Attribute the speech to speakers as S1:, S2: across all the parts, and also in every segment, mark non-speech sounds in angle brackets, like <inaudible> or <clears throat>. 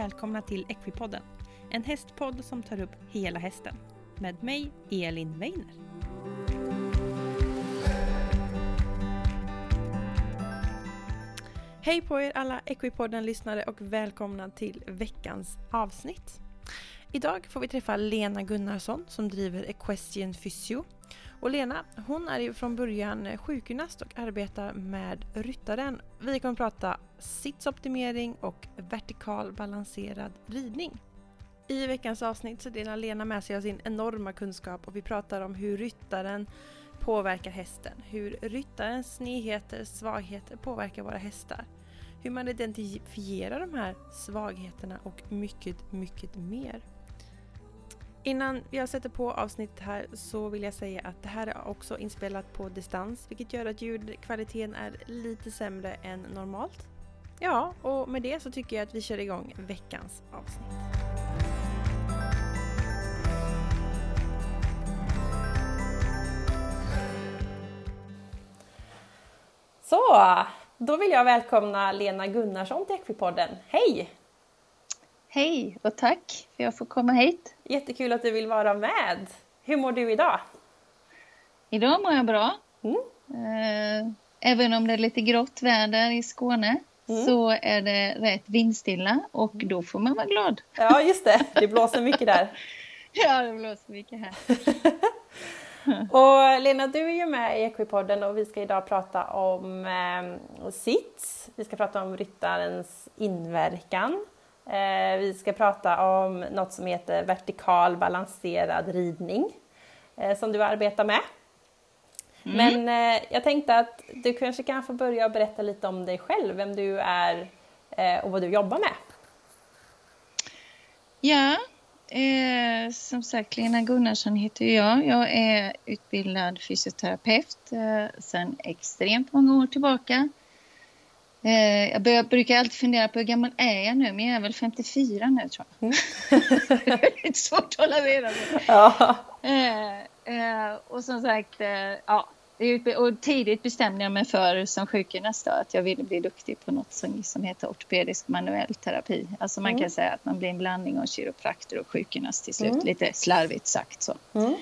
S1: välkomna till Equipodden. En hästpodd som tar upp hela hästen. Med mig, Elin Weiner. Hej på er alla Equipodden-lyssnare och välkomna till veckans avsnitt. Idag får vi träffa Lena Gunnarsson som driver Equestrian Physio. Och Lena, hon är ju från början sjukgymnast och arbetar med ryttaren. Vi kommer att prata sitsoptimering och vertikal balanserad ridning. I veckans avsnitt så delar Lena med sig av sin enorma kunskap och vi pratar om hur ryttaren påverkar hästen, hur ryttarens snedheter, svagheter påverkar våra hästar, hur man identifierar de här svagheterna och mycket, mycket mer. Innan jag sätter på avsnittet här så vill jag säga att det här är också inspelat på distans vilket gör att ljudkvaliteten är lite sämre än normalt. Ja, och med det så tycker jag att vi kör igång veckans avsnitt. Så, då vill jag välkomna Lena Gunnarsson till Equipodden. Hej!
S2: Hej och tack för att jag får komma hit.
S1: Jättekul att du vill vara med. Hur mår du idag?
S2: Idag mår jag bra. Mm. Eh, även om det är lite grått väder i Skåne mm. så är det rätt vindstilla och då får man vara glad.
S1: Ja, just det. Det blåser mycket där. <laughs>
S2: ja, det blåser mycket här. <laughs>
S1: och Lena, du är ju med i Equipodden och vi ska idag prata om eh, sits. Vi ska prata om ryttarens inverkan Eh, vi ska prata om något som heter vertikal balanserad ridning eh, som du arbetar med. Mm. Men eh, jag tänkte att du kanske kan få börja berätta lite om dig själv, vem du är och vad du jobbar med.
S2: Ja, eh, som sagt Lena Gunnarsson heter jag. Jag är utbildad fysioterapeut eh, sedan extremt många år tillbaka. Eh, jag börjar, brukar alltid fundera på hur gammal är jag nu, men jag är väl 54 nu tror jag. Mm. <laughs> det är lite svårt att hålla reda på. Ja. Eh, eh, och som sagt, eh, ja. Och tidigt bestämde jag mig för som sjukgymnast att jag ville bli duktig på något som, som heter ortopedisk manuell terapi. Alltså man mm. kan säga att man blir en blandning av kiropraktor och sjukgymnast till slut, mm. lite slarvigt sagt så. Mm.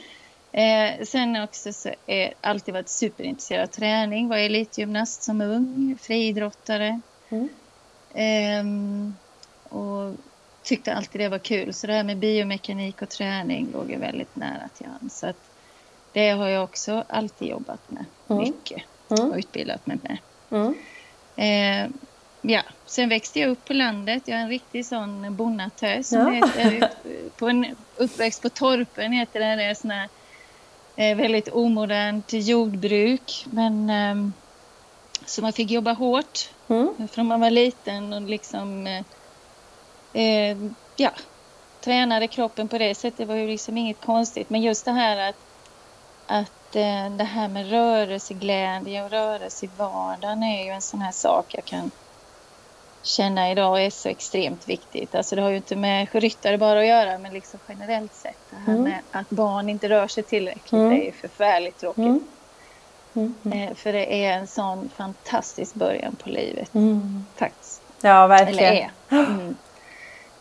S2: Eh, sen också så är alltid varit superintresserad av träning. Var elitgymnast som ung, friidrottare. Eh, och tyckte alltid det var kul. Så det här med biomekanik och träning låg ju väldigt nära till hands. Så att det har jag också alltid jobbat med mm. mycket mm. och utbildat mig med. Mm. Eh, ja, sen växte jag upp på landet. Jag är en riktig sån bonnatös. Ja. på en uppväxt på Torpen heter det. Det är sån här eh, väldigt omodernt jordbruk. Men eh, så man fick jobba hårt mm. från man var liten och liksom eh, eh, ja, tränade kroppen på det sättet. Det var ju liksom inget konstigt. Men just det här att, att eh, det här med rörelseglädje och rörelse i vardagen är ju en sån här sak jag kan känna idag är så extremt viktigt. Alltså det har ju inte med ryttare bara att göra men liksom generellt sett. Det här mm. med att barn inte rör sig tillräckligt mm. är ju förfärligt tråkigt. Mm. mm. mm. För det är en sån fantastisk början på livet. Mm. Faktiskt.
S1: Ja, verkligen.
S2: Eller är.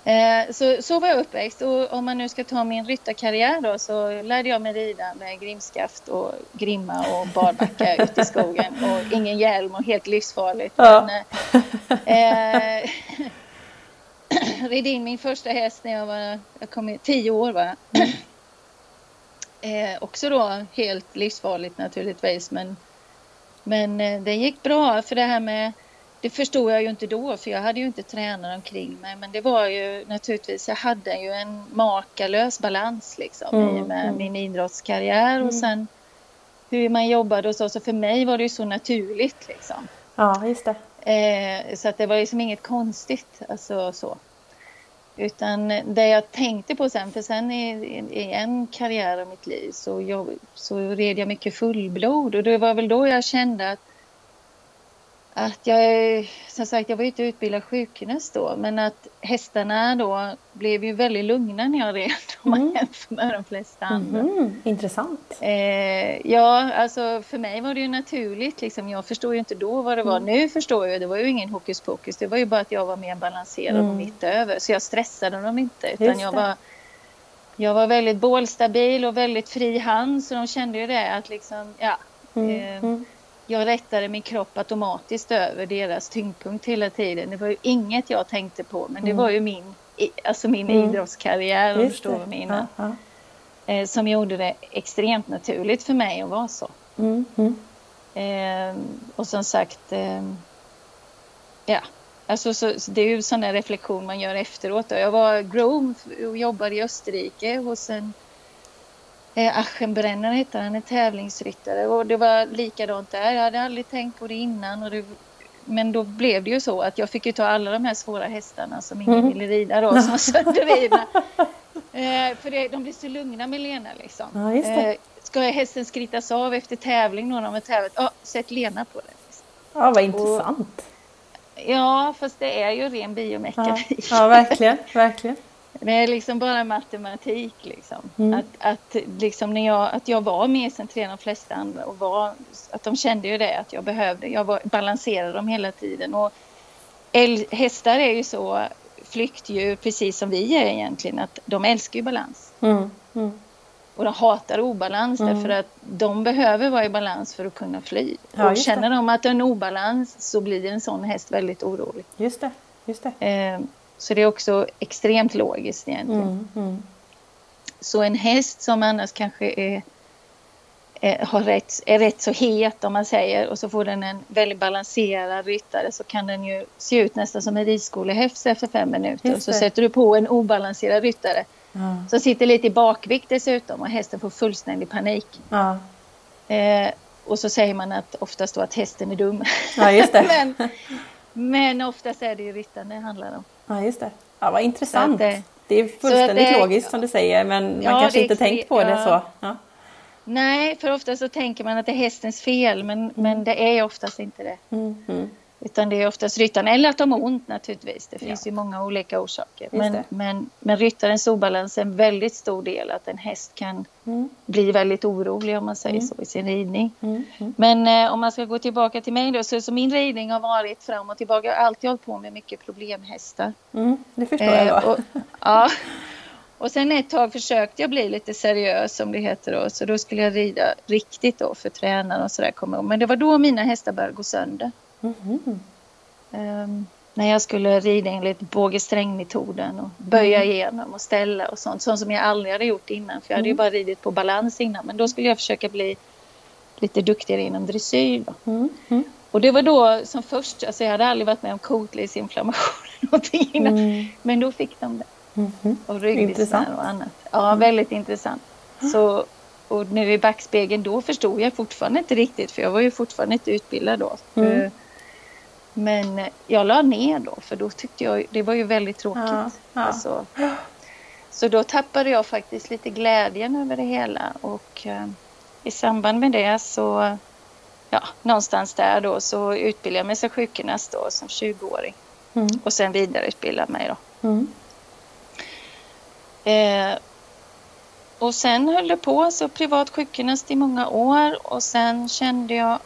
S2: Eh, så, så var jag uppväxt och om man nu ska ta min ryttarkarriär då så lärde jag mig rida med grimskaft och grimma och barbacka <laughs> ute i skogen och ingen hjälm och helt livsfarligt. Ja. Men, eh, <clears throat> red in min första häst när jag var jag kom, tio år. Va? Eh, också då helt livsfarligt naturligtvis men, men eh, det gick bra för det här med det förstod jag ju inte då för jag hade ju inte tränare omkring mig men det var ju naturligtvis, jag hade ju en makalös balans liksom mm, i med mm. min idrottskarriär mm. och sen hur man jobbade och så, så för mig var det ju så naturligt liksom.
S1: Ja, just det.
S2: Eh, så att det var liksom inget konstigt, alltså så. Utan det jag tänkte på sen, för sen i, i en karriär av mitt liv så, jag, så red jag mycket fullblod och det var väl då jag kände att att jag, som sagt, jag var ju inte utbildad sjukgymnast då, men att hästarna då blev ju väldigt lugna när jag red om man mm. jämför med de flesta andra.
S1: Mm, intressant.
S2: Eh, ja, alltså för mig var det ju naturligt. Liksom. Jag förstod ju inte då vad det var. Mm. Nu förstår jag. Det var ju ingen hokus pokus. Det var ju bara att jag var mer balanserad mm. och mitt över. Så jag stressade dem inte. Utan jag var, jag var väldigt bålstabil och väldigt fri hand. Så de kände ju det att liksom, ja. Mm. Eh, mm jag rättade min kropp automatiskt över deras tyngdpunkt hela tiden. Det var ju inget jag tänkte på, men det mm. var ju min, alltså min mm. idrottskarriär, om du förstår vad jag menar. Ja, ja. Eh, som gjorde det extremt naturligt för mig att vara så. Mm. Eh, och som sagt, eh, ja, alltså så, så det är ju sån där reflektion man gör efteråt. Jag var groom och jobbade i Österrike hos en Eh, Aschenbrenner hette han, en tävlingsryttare. Och det var likadant där. Jag hade aldrig tänkt på det innan. Och det, men då blev det ju så att jag fick ju ta alla de här svåra hästarna som ingen mm. ville rida då, som var sönderrivna. <laughs> eh, för det, de blir så lugna med Lena liksom. Ja, eh, ska hästen skrittas av efter tävling, någon av en tävlat, ja, sätt Lena på det. Liksom.
S1: Ja, vad intressant.
S2: Och, ja, fast det är ju ren biomekanik.
S1: Ja, ja verkligen, verkligen.
S2: Det är liksom bara matematik. Liksom. Mm. Att, att, liksom när jag, att jag var mer centrerad än de flesta andra. Och var, att de kände ju det, att jag behövde. Jag var, balanserade dem hela tiden. Och äl, hästar är ju så flyktdjur, precis som vi är egentligen. Att de älskar ju balans. Mm. Mm. Och de hatar obalans mm. därför att de behöver vara i balans för att kunna fly. Ja, och känner det. de att det är en obalans så blir en sån häst väldigt orolig.
S1: Just det. Just det.
S2: Eh, så det är också extremt logiskt egentligen. Mm, mm. Så en häst som annars kanske är, är, har rätt, är rätt så het om man säger och så får den en väldigt balanserad ryttare så kan den ju se ut nästan som en ridskolehäst efter fem minuter. Och så sätter du på en obalanserad ryttare mm. som sitter lite i bakvikt dessutom och hästen får fullständig panik. Eh, och så säger man att oftast då att hästen är dum.
S1: Ja, <laughs>
S2: men, men oftast är det ju ryttaren det handlar om.
S1: Ja, just det. Ja, vad intressant. Det, det, är fullständigt det, logiskt som du säger, men ja, man kanske inte tänkt på ja. det så. Ja.
S2: Nej, för ofta så tänker man att det är hästens fel, men, mm. men det är oftast inte det. Mm. Utan det är oftast ryttaren, eller att de har ont naturligtvis. Det finns ja. ju många olika orsaker. Men, men, men ryttarens obalans är en väldigt stor del. Att en häst kan mm. bli väldigt orolig om man säger mm. så i sin ridning. Mm. mm. Men eh, om man ska gå tillbaka till mig då. Så, så min ridning har varit fram och tillbaka. Jag har alltid hållit på med mycket problemhästar.
S1: Mm, det förstår eh, jag.
S2: Och, ja. <laughs> Och sen ett tag försökte jag bli lite seriös som det heter då. Så då skulle jag rida riktigt då för tränaren och sådär. Men det var då mina hästar började gå sönder. Mm. Um, när jag skulle rida enligt bågesträngmetoden och böja mm. igenom och ställa och sånt. Sånt som jag aldrig hade gjort innan. För jag hade ju mm. bara ridit på balans innan. Men då skulle jag försöka bli lite duktigare inom dressyr. Mm. Mm. Och det var då som först, alltså jag hade aldrig varit med om kotledsinflammation <laughs> någonting innan. Mm. Men då fick de det. Mm. Och ryggbesvär och annat. Ja, väldigt intressant. Så, och nu i backspegeln, då förstod jag fortfarande inte riktigt. För jag var ju fortfarande inte utbildad då. För, men jag la ner då för då tyckte jag det var ju väldigt tråkigt. Ja, ja. Alltså, så då tappade jag faktiskt lite glädjen över det hela och eh, i samband med det så ja, någonstans där då så utbildade jag mig som sjukgymnast då som 20-åring mm. och sen vidareutbildade mig då. Mm. Eh, och sen höll det på så privat sjukgymnast i många år och sen kände jag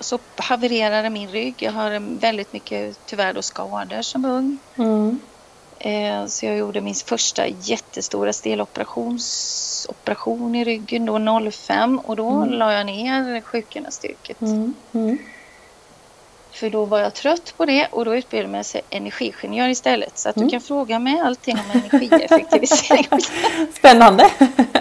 S2: så havererade min rygg. Jag har väldigt mycket tyvärr då skador som ung. Mm. Eh, så jag gjorde min första jättestora steloperation i ryggen då 05 och då mm. la jag ner sjukgymnastyrket. Mm. Mm. För då var jag trött på det och då utbildade jag mig till energiingenjör istället. Så att mm. du kan fråga mig allting om energieffektivisering. <laughs>
S1: spännande!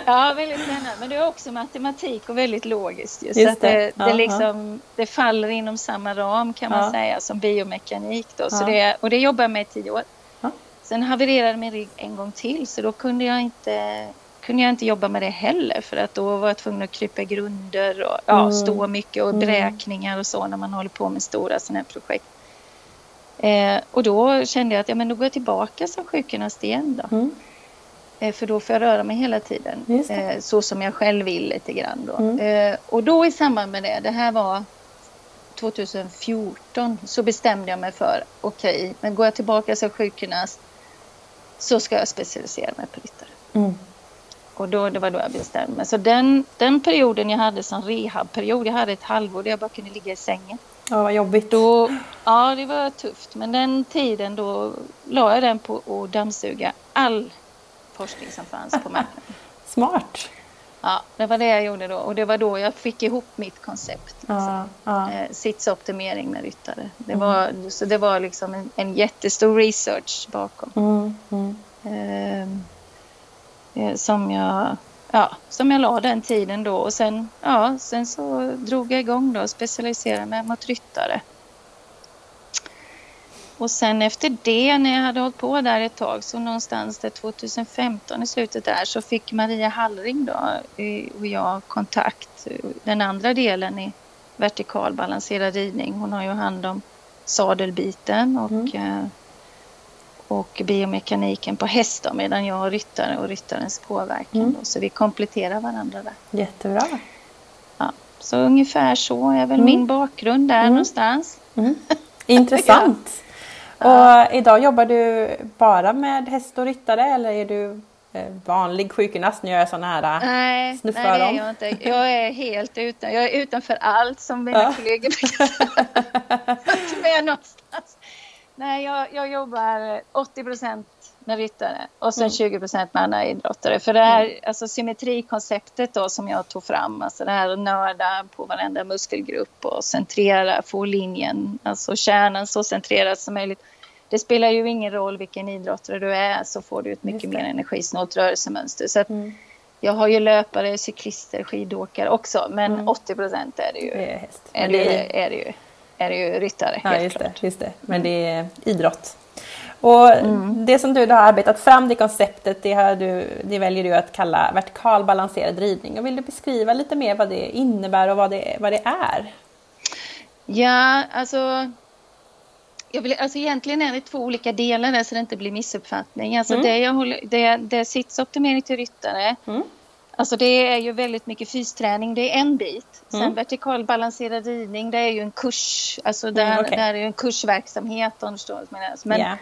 S2: ja, väldigt spännande. Men det är också matematik och väldigt logiskt. Just, just att det, det, liksom, det, faller inom samma ram kan man ja. säga som biomekanik. Då. Så ja. det, och det jobbar jag med i tio år. Ja. Sen havererade min rygg en gång till så då kunde jag inte kunde jag inte jobba med det heller för att då var jag tvungen att krypa grunder och ja, mm. stå mycket och mm. beräkningar och så när man håller på med stora sådana här projekt. Eh, och då kände jag att ja, men då går jag tillbaka som sjukgymnast igen då. Mm. Eh, för då får jag röra mig hela tiden. Eh, så som jag själv vill lite grann då. Mm. Eh, och då i samband med det, det här var 2014 så bestämde jag mig för okej, okay, men går jag tillbaka som sjukgymnast så ska jag specialisera mig på ryttare. Mm. Och då, det var då jag bestämde mig. Så den, den perioden jag hade som rehabperiod, jag hade ett halvår där jag bara kunde ligga i sängen.
S1: Ja, vad jobbigt.
S2: Då, ja, det var tufft. Men den tiden då la jag den på att dammsuga all forskning som fanns på marknaden. <laughs>
S1: Smart.
S2: Ja, det var det jag gjorde då. Och det var då jag fick ihop mitt koncept. Liksom. Ja, ja. Eh, sitsoptimering med ryttare. Det mm. var, så det var liksom en, en jättestor research bakom. Mm, mm. Ehm, eh, som jag ja, som jag la den tiden då och sen, ja, sen så drog jag igång då och specialiserade mig mot ryttare. Och sen efter det, när jag hade hållit på där ett tag, så någonstans där 2015 i slutet där, så fick Maria Hallring då och jag kontakt. Den andra delen i vertikal balanserad ridning. Hon har ju hand om sadelbiten och, mm. Och biomekaniken på hästar medan jag har ryttare och ryttarens påverkan. Mm. Så vi kompletterar varandra där.
S1: Jättebra.
S2: Ja, så ungefär så är väl mm. min bakgrund där mm. någonstans.
S1: Mm. <laughs> Intressant. Och idag jobbar du bara med häst och ryttare eller är du eh, vanlig sjukgymnast när jag är sådana här
S2: eh, nej,
S1: snuffar
S2: nej, det är jag inte. Jag är helt utan. Jag är utanför allt som mina ja. kollegor brukar säga. inte med någonstans. Nej, jag, jag jobbar 80 procent med ryttare och sen mm. 20 procent med andra idrottare. För det här mm. alltså, symmetrikonceptet då som jag tog fram, alltså det här att nörda på varenda muskelgrupp och centrera, få linjen, alltså kärnan så centrerad som möjligt. Det spelar ju ingen roll vilken idrottare du är så får du ett mycket mer energisnålt rörelsemönster. Så att mm. Jag har ju löpare, cyklister, skidåkare också men mm. 80 procent är det ju. Det är, häst. Är det är, det ju är det ju ryttare.
S1: Ja, just det, just det. Men det är idrott. Och mm. det som du har arbetat fram, det konceptet, det, du, det väljer du att kalla vertikal balanserad ridning. Och vill du beskriva lite mer vad det innebär och vad det, vad det är?
S2: Ja, alltså, jag vill, alltså egentligen är det två olika delar där så det inte blir missuppfattning. Alltså mm. det, jag håller, det, det är sitsoptimering till ryttare. Mm. Alltså det är ju väldigt mycket fysträning, det är en bit. Sen mm. vertikal balanserad ridning, det är ju en kurs. Alltså där, mm, okay. där är ju en kursverksamhet om du förstår vad jag menar. Men, yeah.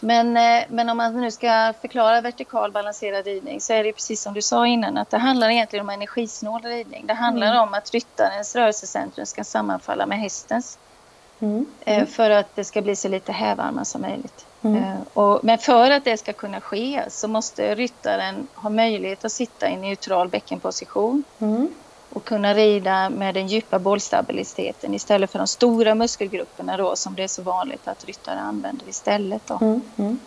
S2: Men, eh, men om man nu ska förklara vertikal balanserad ridning så är det precis som du sa innan att det handlar egentligen om energisnål ridning. Det handlar mm. om att ryttarens rörelsecentrum ska sammanfalla med hästens. Mm. Mm. För att det ska bli så lite hävarma som möjligt. Mm. Eh, och, men för att det ska kunna ske så måste ryttaren ha möjlighet att sitta i neutral bäckenposition. Mm och kunna rida med den djupa bollstabiliteten istället för de stora muskelgrupperna då som det är så vanligt att ryttare använder istället. Då. Mm, mm.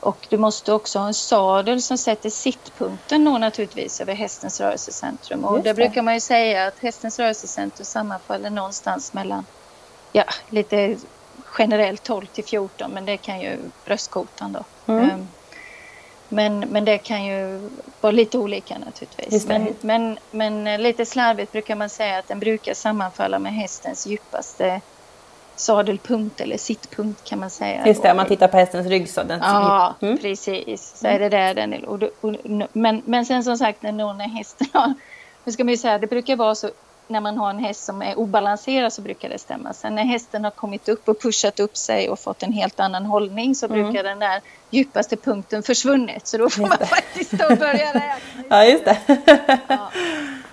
S2: Och du måste också ha en sadel som sätter sittpunkten då naturligtvis över hästens rörelsecentrum. Och det brukar man ju säga att hästens rörelsecentrum sammanfaller någonstans mellan, ja, lite generellt 12 till 14 men det kan ju bröstkotan då. Mm. Um, men, men det kan ju vara lite olika naturligtvis. Men, men, men eh, lite slarvigt brukar man säga att den brukar sammanfalla med hästens djupaste sadelpunkt eller sittpunkt kan man säga.
S1: Just det, om man tittar på hästens rygg så. Den
S2: ja, mm. precis. Så är det där den är. Och, och, men, men sen som sagt när någon är hästen har, nu ska man ju säga, det brukar vara så när man har en häst som är obalanserad så brukar det stämma. Sen när hästen har kommit upp och pushat upp sig och fått en helt annan hållning så mm. brukar den där djupaste punkten försvunnit. Så då får man faktiskt då börja <laughs> räkna.
S1: ja, just det.
S2: ja.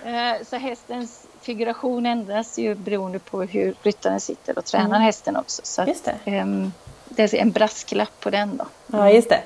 S2: Eh, så hästens figuration ändras ju beroende på hur ryttaren sitter och tränar mm. hästen också. Så just det. Att, um, det är en brasklapp på den då.
S1: Ja, just det.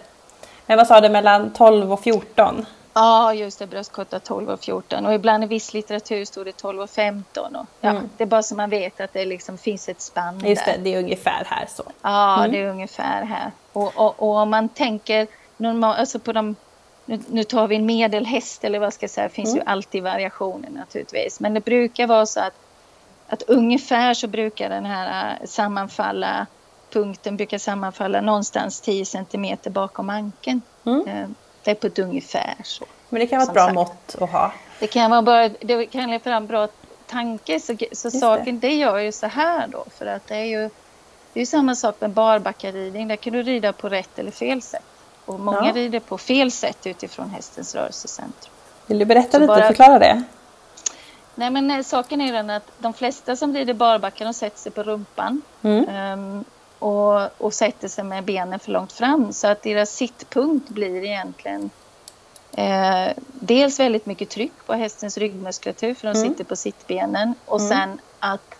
S1: Men vad sa du, mellan 12 och 14?
S2: Ja, just det. Bröstkorta 12 och 14. Och ibland i viss litteratur står det 12 och 15. Och, ja, mm. Det är bara så man vet att det liksom finns ett spann
S1: Just det, det är ungefär här så.
S2: Ja, mm. det är ungefär här. Och, och, och om man tänker normal, alltså på de nu, nu, tar vi en medelhäst eller vad ska jag säga, det finns mm. ju alltid variationer naturligtvis. Men det brukar vara så att, att ungefär så brukar den här äh, sammanfalla, punkten brukar sammanfalla någonstans 10 centimeter bakom ankeln. Mm. Eh, det är på ett ungefär så.
S1: Men det kan vara ett bra sagt. mått att ha.
S2: Det kan vara bara, det kan vara en bra tanke. Så, så saken, det. det gör ju så här då. För att det är ju det är samma sak med barbackaridning. Där kan du rida på rätt eller fel sätt. Och många ja. rider på fel sätt utifrån hästens rörelsecentrum.
S1: Vill du berätta så lite, bara, förklara det?
S2: Nej, men nej, saken är den att de flesta som rider barbacka de sätter sig på rumpan mm. um, och, och sätter sig med benen för långt fram så att deras sittpunkt blir egentligen eh, dels väldigt mycket tryck på hästens ryggmuskulatur för de mm. sitter på sittbenen och mm. sen att,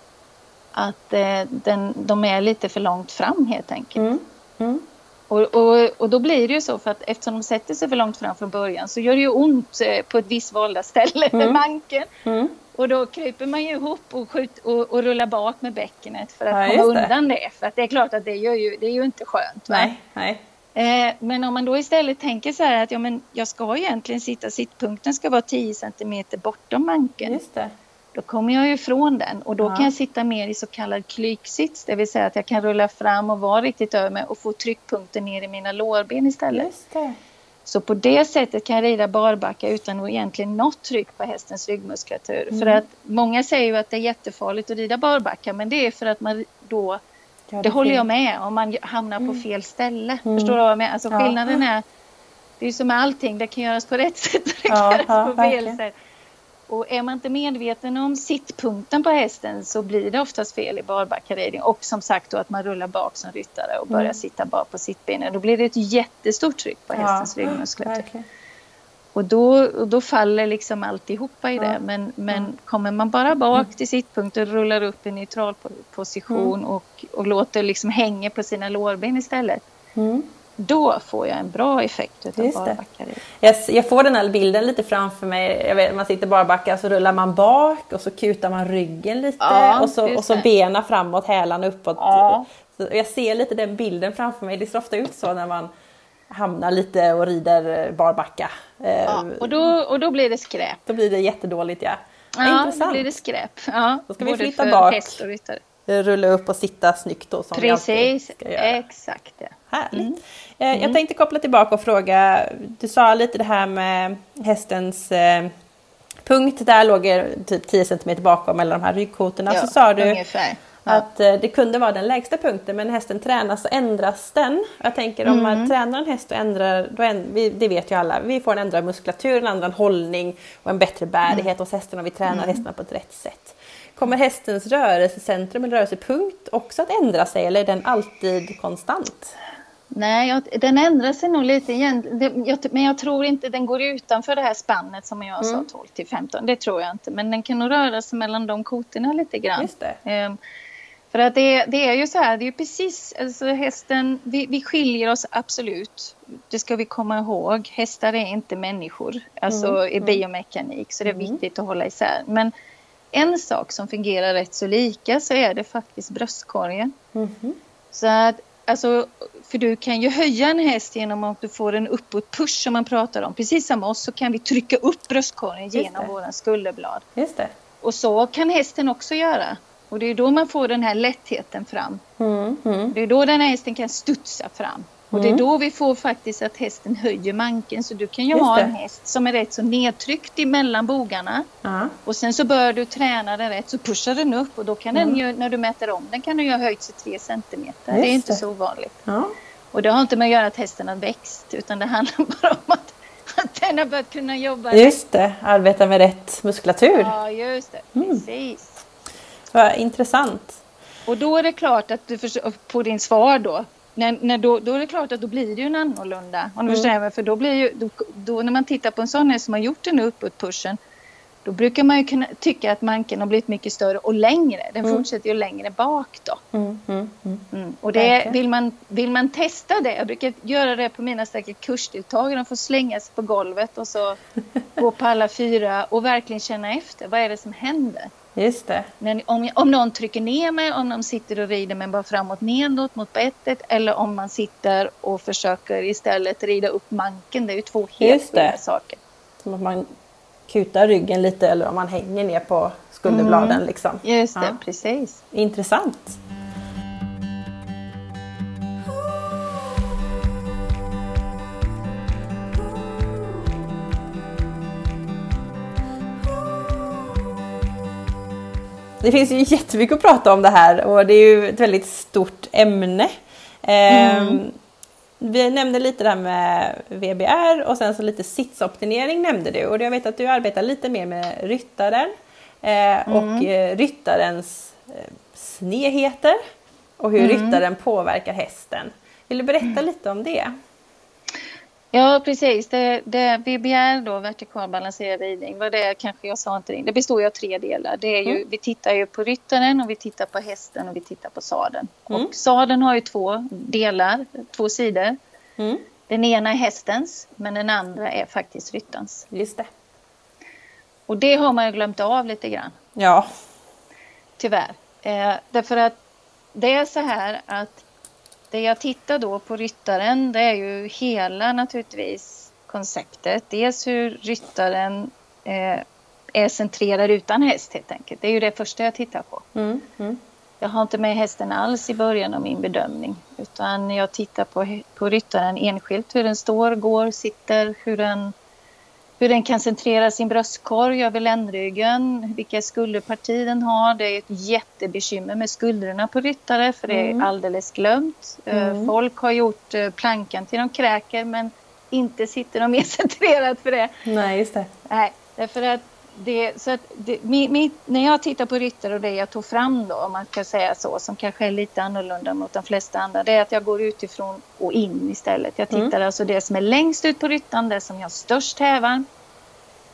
S2: att eh, den, de är lite för långt fram helt enkelt. Mm. mm. Och, och, och då blir det ju så för att eftersom de sätter sig för långt fram från början så gör det ju ont eh, på ett visst valda ställe med mm. manken. Och då kryper man ju ihop och, skjut, och, och rullar bak med bäckenet för att ja, komma undan det. För att det är klart att det, gör ju, det är ju inte skönt.
S1: Nej, nej.
S2: Eh, men om man då istället tänker så här att ja, men jag ska egentligen sitta, sittpunkten ska vara 10 cm bortom manken.
S1: Just det.
S2: Då kommer jag ju ifrån den och då ja. kan jag sitta mer i så kallad klyksits, det vill säga att jag kan rulla fram och vara riktigt över mig och få tryckpunkten ner i mina lårben istället.
S1: Just det.
S2: Så på det sättet kan jag rida barbacka utan egentligen något tryck på hästens ryggmuskulatur. Mm. För att många säger ju att det är jättefarligt att rida barbacka men det är för att man då det, det håller jag med om man hamnar mm. på fel ställe. Mm. Förstår du vad jag menar? Alltså skillnaden ja. är det är som med allting, det kan göras på rätt <laughs> sätt och det kan ja, göras på fel verkligen. sätt. Och är man inte medveten om sittpunkten på hästen så blir det oftast fel i barbackaridning. Och som sagt då att man rullar bak som ryttare och börjar mm. sitta bak på sittbenen. Då blir det ett jättestort tryck på hästens ja, ryggmuskler. Och då, och då faller liksom alltihopa i det. Ja. Men, men mm. kommer man bara bak till sittpunkten och rullar upp i neutral position mm. och, och låter liksom hänga på sina lårben istället. Mm då får jag en bra effekt utav barbackar.
S1: Jag, jag får den här bilden lite framför mig. Vet, man sitter barbacka så rullar man bak och så kutar man ryggen lite ja, och, så, och så bena framåt, hälarna uppåt. Ja. Så jag ser lite den bilden framför mig. Det ser ofta ut så när man hamnar lite och rider barbacka.
S2: Ja, ehm, och, då, och då blir det skräp.
S1: Då blir det jättedåligt ja.
S2: Ja, Intressant. då blir det skräp. Ja,
S1: då ska vi flytta bak. Rulla upp och sitta snyggt då som
S2: Precis, vi ska göra. exakt. Ja.
S1: Härligt. Mm. Mm. Jag tänkte koppla tillbaka och fråga, du sa lite det här med hästens eh, punkt, där låg typ 10 cm bakom mellan de här ryggkotorna. Ja, så sa du ungefär. att eh, det kunde vara den lägsta punkten men hästen tränas så ändras den. Jag tänker om man mm. tränar en häst och ändrar, då änd, vi, det vet ju alla, vi får en ändrad muskulatur, en annan hållning och en bättre bärighet mm. hos hästen om vi tränar mm. hästarna på ett rätt sätt. Kommer hästens rörelsecentrum eller rörelsepunkt också att ändra sig eller är den alltid konstant?
S2: Nej, jag, den ändrar sig nog lite igen. Det, jag, men jag tror inte den går utanför det här spannet som jag mm. sa, 12 till 15. Det tror jag inte. Men den kan nog röra sig mellan de kotorna lite grann.
S1: Just det. Um,
S2: för att det, det, är ju så här, det är ju precis, alltså hästen, vi, vi skiljer oss absolut. Det ska vi komma ihåg. Hästar är inte människor, alltså mm. i mm. biomekanik, så det är mm. viktigt att hålla isär. Men en sak som fungerar rätt så lika så är det faktiskt bröstkorgen. Mm. Så att Alltså, för du kan ju höja en häst genom att du får en uppåt-push som man pratar om. Precis som oss så kan vi trycka upp bröstkorgen genom våra skulderblad.
S1: Just det.
S2: Och så kan hästen också göra. Och det är då man får den här lättheten fram. Mm, mm. Det är då den här hästen kan studsa fram. Och det är mm. då vi får faktiskt att hästen höjer manken. Så du kan ju Just ha en häst som är rätt så nedtryckt emellan bogarna. Uh Och sen så bör du träna den rätt så pushar den upp och då kan mm. den ju, när du mäter om den kan den ju ha höjt sig tre centimeter. Just det är inte det. så ovanligt. Uh Och det har inte med att göra att hästen har växt utan det handlar <laughs> bara om att, att den har börjat kunna jobba
S1: Just det, arbeta med rätt muskulatur.
S2: Ja, just det. Mm. Precis.
S1: Vad intressant.
S2: Och då är det klart att du på din svar då när, när då, då är det klart att då blir det ju en annorlunda. Om du mm. för då blir ju, då, då, när man tittar på en sån här som har gjort den uppåt-pushen då brukar man ju kunna tycka att manken har blivit mycket större och längre. Den mm. fortsätter ju längre bak då. Mm, mm, mm. mm. Och det, vill, man, vill man testa det, jag brukar göra det på mina stackars kursdeltagare, de får slänga sig på golvet och så <laughs> gå på alla fyra och verkligen känna efter. Vad är det som händer?
S1: Just det.
S2: Men om, om någon trycker ner mig, om de sitter och rider mig bara framåt nedåt mot bettet eller om man sitter och försöker istället rida upp manken. Det är ju två helt olika saker.
S1: Som att man kutar ryggen lite eller om man hänger ner på skulderbladen. Mm. Liksom.
S2: Just det, ja. precis.
S1: Intressant. Det finns ju jättemycket att prata om det här och det är ju ett väldigt stort ämne. Mm. Ehm, vi nämnde lite det här med VBR och sen så lite sitsoptimering nämnde du och jag vet att du arbetar lite mer med ryttaren. Eh, och mm. eh, ryttarens eh, snedheter och hur mm. ryttaren påverkar hästen. Vill du berätta mm. lite om det?
S2: Ja, precis. Det, det BBR då, vertikal balanserad ridning, vad det kanske jag sa inte det. Det består ju av tre delar. Det är ju, mm. Vi tittar ju på ryttaren och vi tittar på hästen och vi tittar på sadeln. Mm. Och sadeln har ju två delar, två sidor. Mm. Den ena är hästens, men den andra är faktiskt ryttarens.
S1: Just det.
S2: Och det har man ju glömt av lite grann.
S1: Ja.
S2: Tyvärr. Eh, därför att det är så här att det jag tittar då på ryttaren det är ju hela naturligtvis konceptet. Dels hur ryttaren eh, är centrerad utan häst helt enkelt. Det är ju det första jag tittar på. Mm, mm. Jag har inte med hästen alls i början av min bedömning utan jag tittar på, på ryttaren enskilt, hur den står, går, sitter, hur den hur den kan centrera sin bröstkorg över ländryggen, vilka skulderparti den har. Det är ett jättebekymmer med skulderna på ryttare för det är mm. alldeles glömt. Eh, mm. Folk har gjort eh, plankan till de kräker men inte sitter de <laughs> mer centrerat för det.
S1: Nej, just det.
S2: Nej, därför att det, så det, mi, mi, när jag tittar på ryttare och det jag tog fram då, om man kan säga så, som kanske är lite annorlunda mot de flesta andra, det är att jag går utifrån och in istället. Jag tittar mm. alltså det som är längst ut på ryttaren, det som har störst hävan.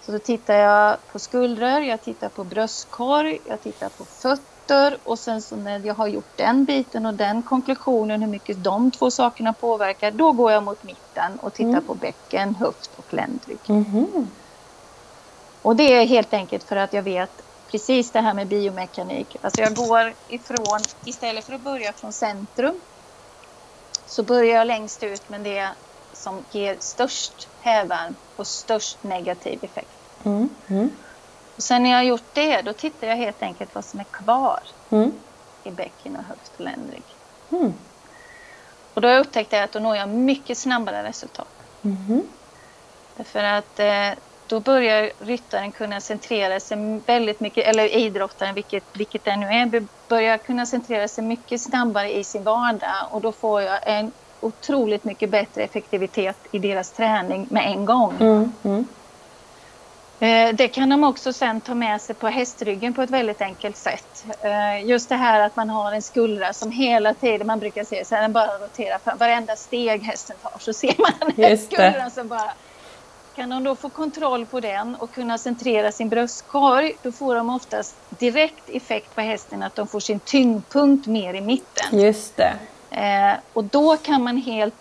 S2: Så då tittar jag på skuldror, jag tittar på bröstkorg, jag tittar på fötter och sen så när jag har gjort den biten och den konklusionen, hur mycket de två sakerna påverkar, då går jag mot mitten och tittar mm. på bäcken, höft och ländrygg. Mm. Och det är helt enkelt för att jag vet precis det här med biomekanik. Alltså jag går ifrån, istället för att börja från centrum, så börjar jag längst ut med det som ger störst hävvärm och störst negativ effekt. Mm. Mm. Och sen när jag har gjort det, då tittar jag helt enkelt vad som är kvar mm. i bäcken och höft och ländrygg. Mm. Och då har jag upptäckt att då når jag mycket snabbare resultat. Mm. Därför att eh, då börjar ryttaren kunna centrera sig väldigt mycket, eller idrottaren, vilket, vilket det nu är, börjar kunna centrera sig mycket snabbare i sin vardag och då får jag en otroligt mycket bättre effektivitet i deras träning med en gång. Mm, mm. Eh, det kan de också sen ta med sig på hästryggen på ett väldigt enkelt sätt. Eh, just det här att man har en skuldra som hela tiden, man brukar se så här, den bara roterar fram. Varenda steg hästen tar så ser man den skuldran som bara kan de då få kontroll på den och kunna centrera sin bröstkorg, då får de oftast direkt effekt på hästen att de får sin tyngdpunkt mer i mitten.
S1: Just det.
S2: Eh, och då kan man helt,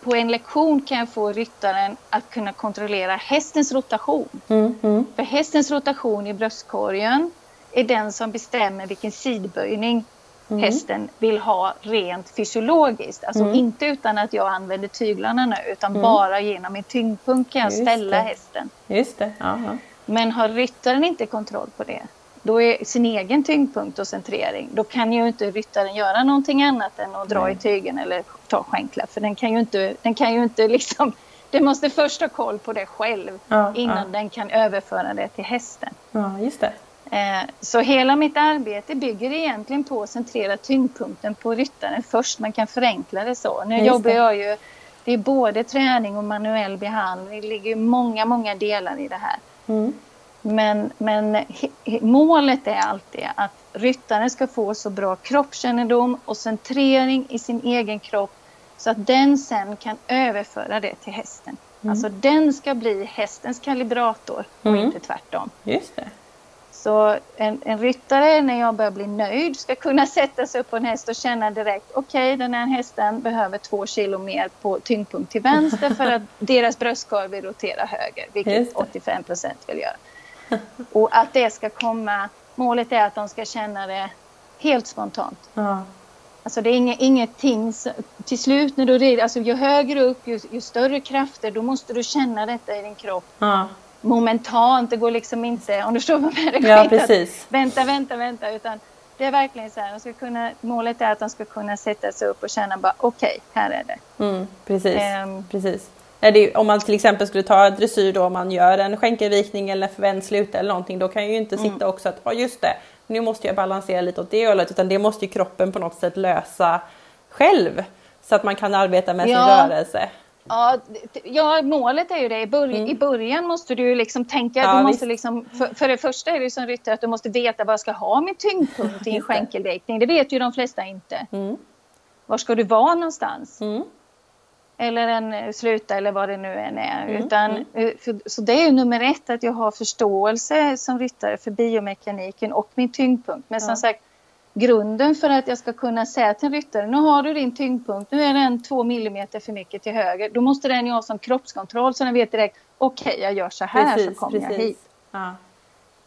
S2: på en lektion kan jag få ryttaren att kunna kontrollera hästens rotation. Mm, mm. För hästens rotation i bröstkorgen är den som bestämmer vilken sidböjning mm. hästen vill ha rent fysiologiskt. Alltså mm. inte utan att jag använder tyglarna nu utan mm. bara genom min tyngdpunkt kan jag Just ställa
S1: det.
S2: hästen.
S1: Just det. Aha.
S2: Men har ryttaren inte kontroll på det då är sin egen tyngdpunkt och centrering. Då kan ju inte ryttaren göra någonting annat än att dra Nej. i tygen eller ta skänkla. För den kan ju inte, den kan ju inte <laughs> liksom... Den måste först ha koll på det själv ja, innan ja. den kan överföra det till hästen.
S1: Ja, just det.
S2: Eh, så hela mitt arbete bygger egentligen på att centrera tyngdpunkten på ryttaren först. Man kan förenkla det så. Nu Just jobbar det. jag ju, det är både träning och manuell behandling. Det ligger många, många delar i det här. Mm. Men, men målet är alltid att ryttaren ska få så bra kroppskännedom och centrering i sin egen kropp så att den sen kan överföra det till hästen. Mm. Alltså den ska bli hästens kalibrator och mm. inte tvärtom.
S1: Just det.
S2: Så en, en ryttare, när jag börjar bli nöjd, ska kunna sätta sig upp på en häst och känna direkt, okej, okay, den här hästen behöver två kilo mer på tyngdpunkt till vänster för att <laughs> deras bröstkorg vill rotera höger, vilket 85 procent vill göra. Och att det ska komma, målet är att de ska känna det helt spontant. Ja. Alltså det är inget, ingenting, till slut när du rider, alltså ju högre upp, ju, ju, större krafter, då måste du känna detta i din kropp. Ja. Momentant, det går liksom inte, om du förstår vad jag
S1: menar. Ja, precis.
S2: Vänta, vänta, vänta, utan det är verkligen så här, de ska kunna, målet är att de ska kunna sätta sig upp och känna bara okej, okay, här är det.
S1: Mm, precis, um, precis. Det, om man till exempel skulle ta dressyr då, om man gör en skänkelvikning eller förvändslut eller någonting, då kan ju inte mm. sitta också att, ja just det, nu måste jag balansera lite åt det hållet, utan det måste ju kroppen på något sätt lösa själv. Så att man kan arbeta med ja. sin rörelse.
S2: Ja, ja, målet är ju det. I, början, mm. i början måste du liksom tänka, ja, du måste liksom, för, för, det första är det som ryttare att du måste veta var jag ska ha min tyngdpunkt i en skänkelviktning. Det vet ju de flesta inte. Mm. Var ska du vara någonstans? Mm. Eller en eh, sluta eller vad det nu än är. Mm. Utan, mm. Eh, för, så det är ju nummer ett att jag har förståelse som ryttare för biomekaniken och min tyngdpunkt. Men ja. som sagt, grunden för att jag ska kunna säga till en ryttare, nu har du din tyngdpunkt, nu är den två millimeter för mycket till höger. Då måste den ju ha som kroppskontroll så den vet direkt, okej okay, jag gör så här precis, så kommer precis. jag hit. Ja.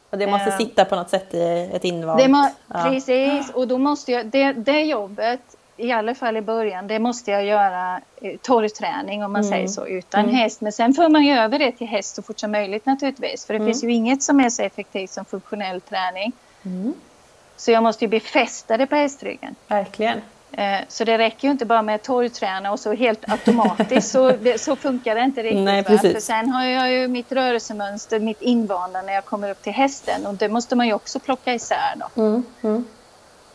S1: Och det måste uh, sitta på något sätt i ett
S2: må, ja. Precis, och då måste jag, det, det jobbet, i alla fall i början, det måste jag göra eh, torrträning om man mm. säger så, utan mm. häst. Men sen får man ju över det till häst så fort som möjligt naturligtvis. För det mm. finns ju inget som är så effektivt som funktionell träning. Så jag måste ju befästa det på hästryggen.
S1: Verkligen.
S2: Eh, så det räcker ju inte bara med torgträna och så helt automatiskt så, så funkar det inte riktigt.
S1: Nej, precis.
S2: För sen har jag ju mitt rörelsemönster, mitt invanda när jag kommer upp till hästen och det måste man ju också plocka isär då. Mm, mm.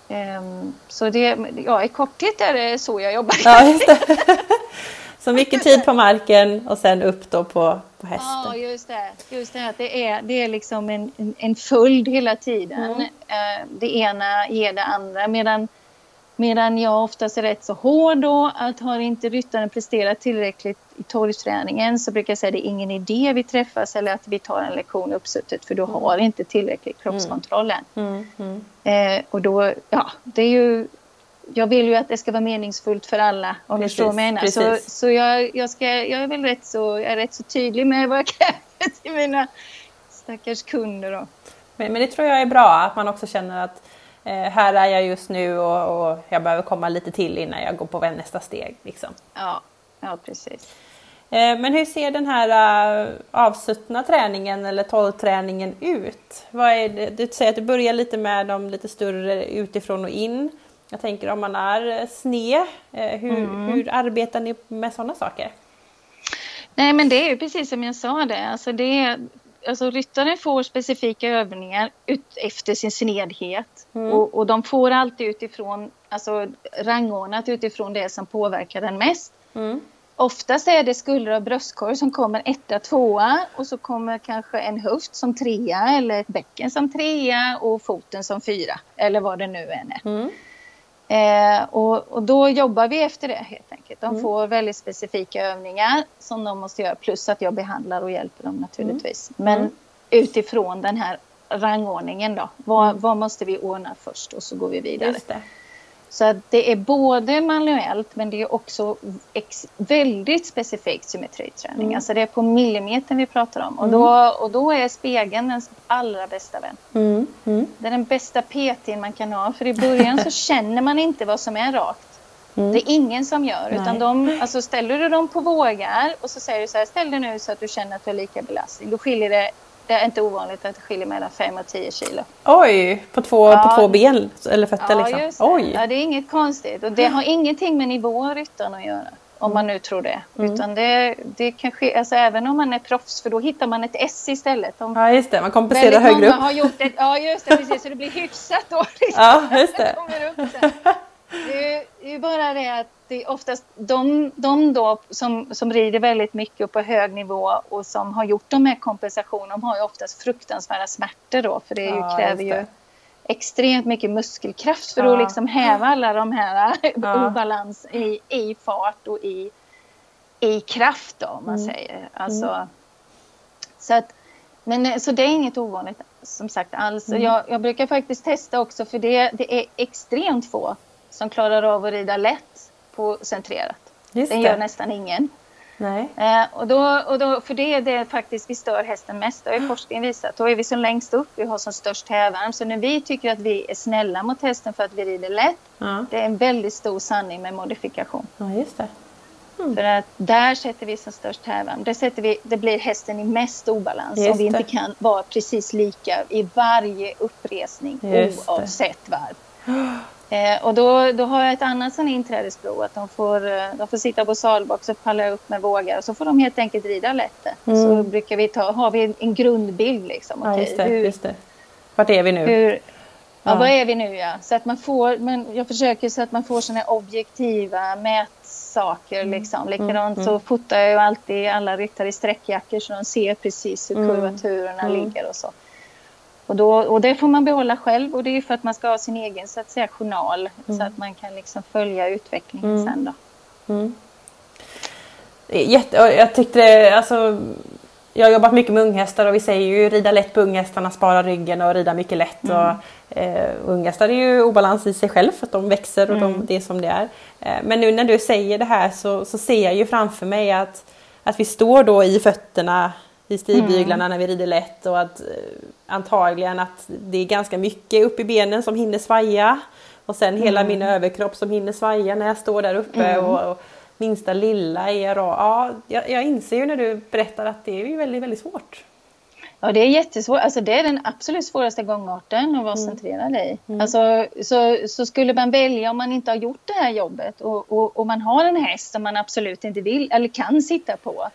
S2: Um, så det, ja i korthet är det så jag jobbar.
S1: Ja. <laughs> Så mycket tid på marken och sen upp då på, på hästen.
S2: Ja, just det. Just det, det är, det är liksom en, en följd hela tiden. Mm. Uh, det ena ger det andra. Medan, medan jag oftast är rätt så hård då, att har inte ryttaren presterat tillräckligt i torgträningen så brukar jag säga att det är ingen idé vi träffas eller att vi tar en lektion uppsuttet för du mm. har inte tillräcklig kroppskontroll än. Mm. Mm. Eh, och då, ja, det är ju jag vill ju att det ska vara meningsfullt för alla om precis, du förstår vad jag menar. Så, så jag, jag, ska, jag är väl rätt så, jag är rätt så tydlig med vad jag kräver <laughs> till mina stackars kunder. Då.
S1: Men, men det tror jag är bra att man också känner att eh, här är jag just nu och, och, jag behöver komma lite till innan jag går på nästa steg. Liksom.
S2: Ja, ja, precis.
S1: Eh, men hur ser den här uh, avsuttna träningen eller tolvträningen ut? Vad är det? Du säger att du börjar lite med de lite större utifrån och in. Jag tänker om man är sned, eh, hur, mm. hur arbetar ni med sådana saker?
S2: Nej men det är ju precis som jag sa det. Alltså det alltså ryttaren får specifika övningar ut efter sin snedhet. Mm. Och, och, de får alltid utifrån, alltså rangordnat utifrån det som påverkar den mest. Mm. Oftast är det skulder och bröstkorg som kommer etta, tvåa och så kommer kanske en höft som trea eller ett bäcken som trea och foten som fyra eller vad det nu än är. Mm. Eh, och, och, då jobbar vi efter det helt enkelt. De mm. får väldigt specifika övningar som de måste göra plus att jag behandlar och hjälper dem naturligtvis. Mm. Men mm. utifrån den här rangordningen då. Vad, mm. vad, måste vi ordna först och så går vi vidare. Så att det är både manuellt men det är också väldigt specifikt symmetriträning. Mm. Alltså det är på millimetern vi pratar om. Och, mm. då, och då är spegeln den allra bästa vän. Mm. Mm. Det är den bästa PTn man kan ha. För i början så <laughs> känner man inte vad som är rakt. Mm. Det är ingen som gör. Utan de, alltså ställer du dem på vågar och så säger du så här, ställ dig nu så att du känner att du har lika belastning. Då skiljer det det är inte ovanligt att det skiljer mellan 5 och 10 kilo.
S1: Oj, på två, ja. på två ben eller fötter
S2: ja,
S1: liksom?
S2: Oj. Ja, det är inget konstigt. Och det har ingenting med nivån ryttaren att göra. Om man nu tror det. Mm. Utan det, det kan ske, alltså även om man är proffs, för då hittar man ett S istället. Om
S1: ja, just det. Man kompenserar högre upp.
S2: Har gjort ett, ja, just det. Precis. Så det blir hyfsat <laughs> då.
S1: Liksom, ja, just det. <laughs>
S2: Det är ju bara det att det är oftast de, de då som, som rider väldigt mycket på hög nivå och som har gjort de här kompensationerna, de har ju oftast fruktansvärda smärtor då för det, ju, ja, kräver ju extremt mycket muskelkraft för ja. att liksom häva alla de här ja. <laughs> obalans i, i fart och i, i kraft då om man mm. säger. Alltså, mm. så, att, men, så det är inget ovanligt som sagt alls. Mm. Jag, jag brukar faktiskt testa också för det, det är extremt få som klarar av att rida lätt på centrerat. Just Den det. gör nästan ingen.
S1: Nej.
S2: Eh, och då, och då, för det är det faktiskt vi stör hästen mest. Det har ju forskningen visat. Då är vi som längst upp, vi har som störst hävarm. Så när vi tycker att vi är snälla mot hästen för att vi rider lätt, ja. det är en väldigt stor sanning med modifikation.
S1: Ja, just det.
S2: Mm. För att där sätter vi som störst hävarm. Där sätter vi, det blir hästen i mest obalans just om vi inte kan vara precis lika i varje uppresning just oavsett varv. <gasps> Eh, och då, då har jag ett annat sån inträdesprov att de får, eh, de får sitta på salbox och palla upp med vågar och så får de helt enkelt rida lätt. Mm. Så brukar vi ta, har vi en grundbild liksom.
S1: Okay, ja, just det, hur, just det. Vart är vi nu? Hur, ja,
S2: ja, var är vi nu ja. Så att man får, men jag försöker så att man får såna objektiva mät, saker. Mm. Liksom. Likadant mm. så fotar jag ju alltid alla ryttare i sträckjackor så de ser precis hur mm. kurvaturerna mm. ligger och så. Och, då, och det får man behålla själv och det är för att man ska ha sin egen så att säga, journal mm. så att man kan liksom följa utvecklingen mm. sen då. Mm.
S1: Jätte, jag tyckte alltså jag har jobbat mycket med unghästar och vi säger ju rida lätt på unghästarna, spara ryggen och rida mycket lätt. Mm. Och, eh, unghästar är ju obalans i sig själv för att de växer och mm. de, det är som det är. Eh, men nu när du säger det här så, så ser jag ju framför mig att, att vi står då i fötterna i stigbyglarna mm. när vi rider lätt och att eh, antagligen att det är ganska mycket upp i benen som hinner svaja. Och sen hela mm. min överkropp som hinner svaja när jag står där uppe. Mm. Och, och, minsta lilla är och, ja, jag, jag inser ju när du berättar att det är ju väldigt, väldigt svårt.
S2: Ja, det är jättesvårt. Alltså, det är den absolut svåraste gångarten att vara mm. centrerad i. Mm. Alltså, så, så skulle man välja, om man inte har gjort det här jobbet och, och, och man har en häst som man absolut inte vill eller kan sitta på,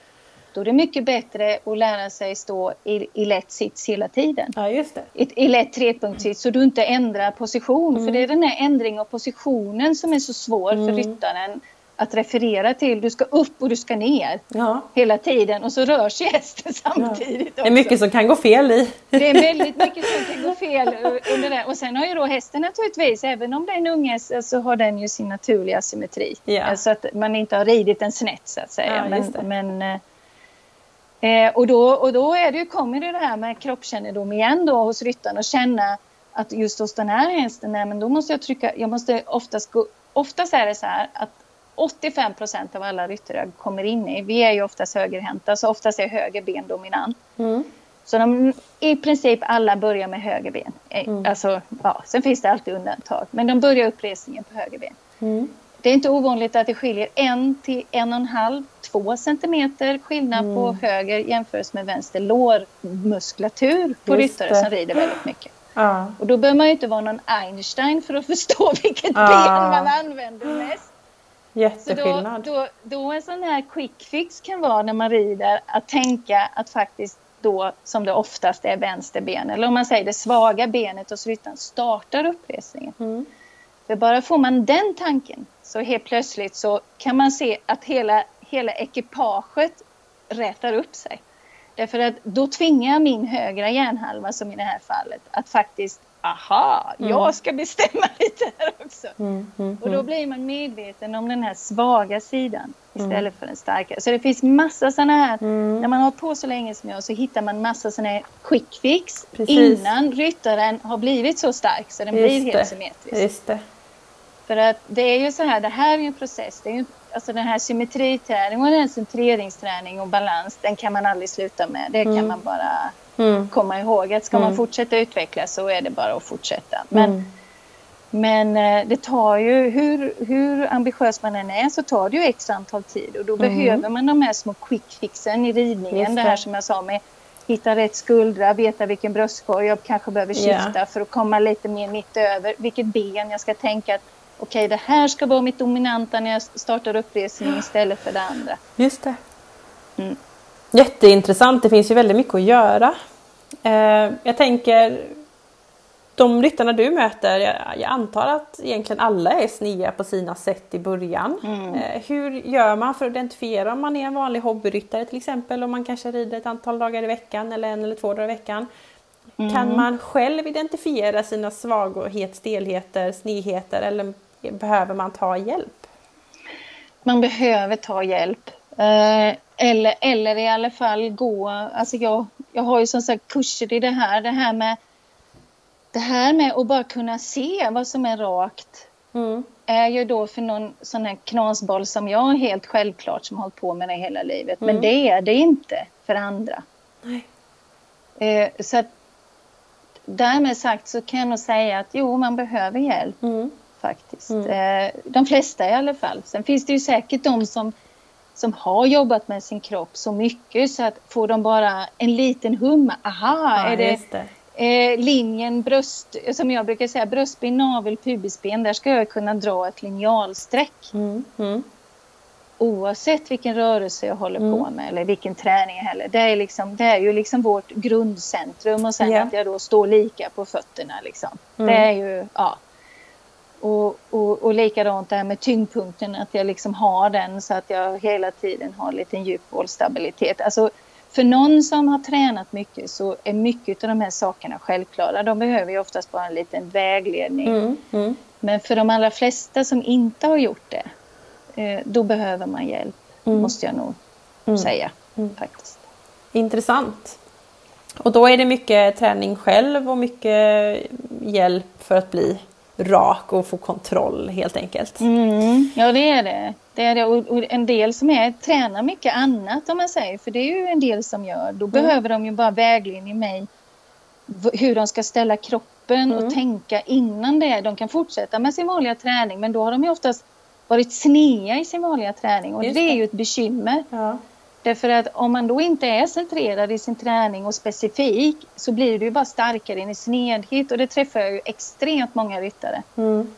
S2: då är det mycket bättre att lära sig stå i, i lätt sits hela tiden.
S1: Ja, just det.
S2: I, i lätt trepunktssits så du inte ändrar position. Mm. För det är den här ändringen av positionen som är så svår mm. för ryttaren att referera till. Du ska upp och du ska ner ja. hela tiden och så rör sig hästen samtidigt.
S1: Ja. Det är mycket som kan gå fel i.
S2: Det är väldigt mycket som kan gå fel under det. Och sen har ju då hästen naturligtvis, även om det är en unghäst, så har den ju sin naturliga symmetri. Ja. Så att man inte har ridit den snett så att säga. men, men eh, och, då, och då är det, kommer det, det här med kroppskännedom igen då hos ryttaren och känna att just hos den här hästen, nej, men då måste jag trycka, jag måste oftast gå, oftast är det så här att 85 procent av alla ryttare kommer in i, vi är ju oftast högerhänta, så oftast är höger ben dominant. Mm. Så de, i princip alla börjar med höger ben. Eh, mm. Alltså, ja, sen finns det alltid undantag, men de börjar uppresningen på höger ben. Mm. Det är inte ovanligt att det skiljer en till en och en halv, två centimeter skillnad mm. på höger jämfört med vänster lårmuskulatur på Just ryttare det. som rider väldigt mycket. Ja. Och då behöver man ju inte vara någon Einstein för att <laughs> förstå vilket ja. ben man använder mest.
S1: Jätteskillnad.
S2: Så då, då, då en sån här quick fix kan vara när man rider att tänka att faktiskt då som det oftast är vänster ben eller om man säger det svaga benet hos ryttaren startar uppresningen. Mm. För bara får man den tanken så helt plötsligt så kan man se att hela, hela ekipaget rätar upp sig. Därför att då tvingar jag min högra hjärnhalva, som i det här fallet, att faktiskt aha, mm. jag ska bestämma <laughs> lite här också. Mm, mm, och då mm. blir man medveten om den här svaga sidan istället mm. för den starka. Så det finns massa sådana här, mm. när man har på så länge som jag så hittar man massa sådana här quick fix Precis. innan ryttaren har blivit så stark så den Just blir helt det. symmetrisk. För att det är ju så här, det här är en process. Det är ju, alltså den här symmetriträning och den centreringsträning och balans, den kan man aldrig sluta med. Det mm. kan man bara mm. komma ihåg. Att ska mm. man fortsätta utvecklas så är det bara att fortsätta. Men, mm. men eh, det tar ju, hur, hur ambitiös man än är så tar det ju x antal tid. Och då mm. behöver man de här små quick fixen i ridningen. Det. det. här som jag sa med hitta rätt skuldra, veta vilken bröstkorg jag kanske behöver skifta yeah. för att komma lite mer mitt över. Vilket ben jag ska tänka att okej okay, det här ska vara mitt dominanta när jag startar uppresning istället för det andra.
S1: Just det. Mm. Jätteintressant, det finns ju väldigt mycket att göra. Eh, jag tänker, de ryttarna du möter, jag, jag, antar att egentligen alla är sniga på sina sätt i början. Mm. Eh, hur gör man för att identifiera om man är en vanlig hobbyryttare till exempel, om man kanske rider ett antal dagar i veckan eller en eller två dagar i veckan. Mm. Kan man själv identifiera sina svaghet, stelheter, snigheter eller behöver man ta hjälp?
S2: Man behöver ta hjälp. Eh, eller, eller i alla fall gå, alltså jag, jag har ju som sagt kurser i det här, det här med det här med att bara kunna se vad som är rakt mm. är ju då för någon sån här knasboll som jag helt självklart som har hållit på med det hela livet. Mm. Men det är det inte för andra. Nej. Eh, så att därmed sagt så kan jag nog säga att jo, man behöver hjälp. Mm faktiskt. Mm. Eh, de flesta i alla fall. Sen finns det ju säkert de som, som har jobbat med sin kropp så mycket så att får de bara en liten hum, aha, ja, är det, det. Eh, linjen bröst, som jag brukar säga, bröstben, navel, pubisben, där ska jag kunna dra ett linjalsträck. Mm. Mm. Oavsett vilken rörelse jag håller mm. på med eller vilken träning heller. Det är, liksom, det är ju liksom vårt grundcentrum och sen yeah. att jag då står lika på fötterna. Liksom. Det mm. är ju, ja. Och, och, och likadant det här med tyngdpunkten, att jag liksom har den så att jag hela tiden har lite djup bollstabilitet. Alltså, för någon som har tränat mycket så är mycket av de här sakerna självklara. De behöver ju oftast bara en liten vägledning. Mm, mm. Men för de allra flesta som inte har gjort det, eh, då behöver man hjälp, mm. måste jag nog mm. säga. Mm. faktiskt.
S1: Intressant. Och då är det mycket träning själv och mycket hjälp för att bli rak och få kontroll helt enkelt.
S2: Mm, ja det är det. det, är det. Och, en del som är tränar mycket annat om man säger, för det är ju en del som gör. Då mm. behöver de ju bara vägledning i mig hur de ska ställa kroppen mm. och tänka innan det. De kan fortsätta med sin vanliga träning men då har de ju oftast varit snea i sin vanliga träning och det. det. är ju ett bekymmer. Ja. Därför att om man då inte är centrerad i sin träning och specifik så blir du bara starkare in i snedhet och det träffar jag ju extremt många ryttare. Mm.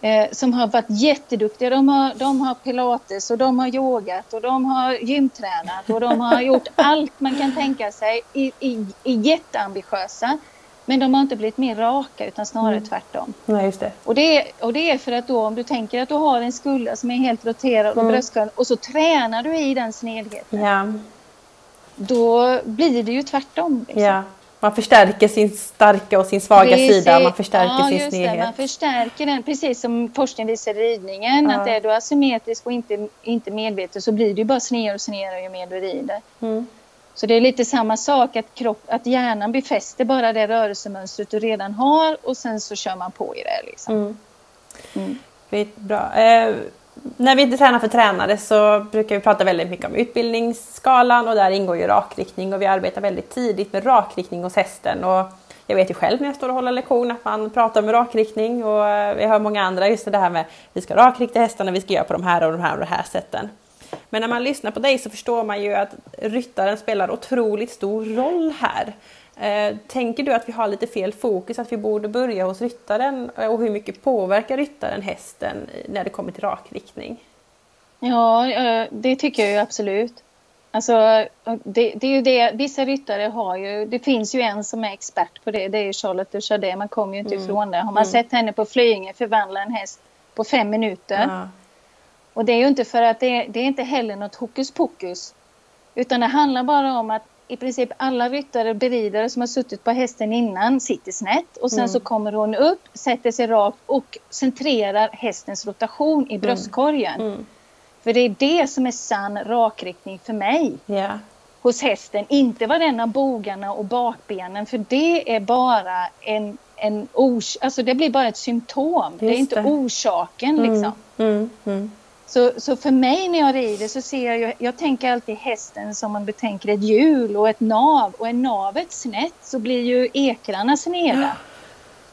S2: Eh, som har varit jätteduktiga. De har, de har pilates och de har yogat och de har gymtränat och de har gjort <laughs> allt man kan tänka sig. Är, är, är jätteambitiösa. Men de har inte blivit mer raka utan snarare mm. tvärtom.
S1: Nej, just det.
S2: Och, det är, och det är för att då om du tänker att du har en skulda som är helt roterad och mm. bröstkorgen och så tränar du i den snedheten. Ja. Då blir det ju tvärtom.
S1: Liksom. Ja. Man förstärker sin starka och sin svaga precis. sida. Man förstärker ja, sin snedhet.
S2: Det, man förstärker den, precis som forskning visar ridningen. Ja. Att är du asymmetrisk och inte, inte medveten så blir ju bara snedare och snedare ju mer du rider. Mm. Så det är lite samma sak att, kropp, att hjärnan befäster bara det rörelsemönstret du redan har och sen så kör man på i det. Liksom. Mm.
S1: Mm. Bra. Eh, när vi inte tränar för tränare så brukar vi prata väldigt mycket om utbildningsskalan och där ingår ju rakriktning och vi arbetar väldigt tidigt med rakriktning hos hästen. Och jag vet ju själv när jag står och håller lektion att man pratar om rakriktning och eh, vi hör många andra just det här med vi ska rakrikta hästarna, vi ska göra på de här och de här och de här sätten. Men när man lyssnar på dig så förstår man ju att ryttaren spelar otroligt stor roll här. Eh, tänker du att vi har lite fel fokus, att vi borde börja hos ryttaren och hur mycket påverkar ryttaren hästen när det kommer till rakriktning?
S2: Ja, eh, det tycker jag ju absolut. Alltså, det, det, är ju det, vissa ryttare har ju, det finns ju en som är expert på det, det är ju Charlotte Duchardin, man kommer ju inte mm. ifrån det. Har man mm. sett henne på Flyinge förvandla en häst på fem minuter ja. Och det är ju inte för att det, det är inte heller något hokus pokus. Utan det handlar bara om att i princip alla ryttare och beridare som har suttit på hästen innan sitter snett och sen mm. så kommer hon upp, sätter sig rakt och centrerar hästens rotation i mm. bröstkorgen. Mm. För det är det som är sann rakriktning för mig. Yeah. Hos hästen, inte varenda bogarna och bakbenen för det är bara en, en ors alltså det blir bara ett symptom. Just det är inte det. orsaken mm. liksom. Så, så för mig när jag rider så ser jag jag tänker alltid hästen som man betänker ett hjul och ett nav. Och är navet snett så blir ju ekrarna sneda.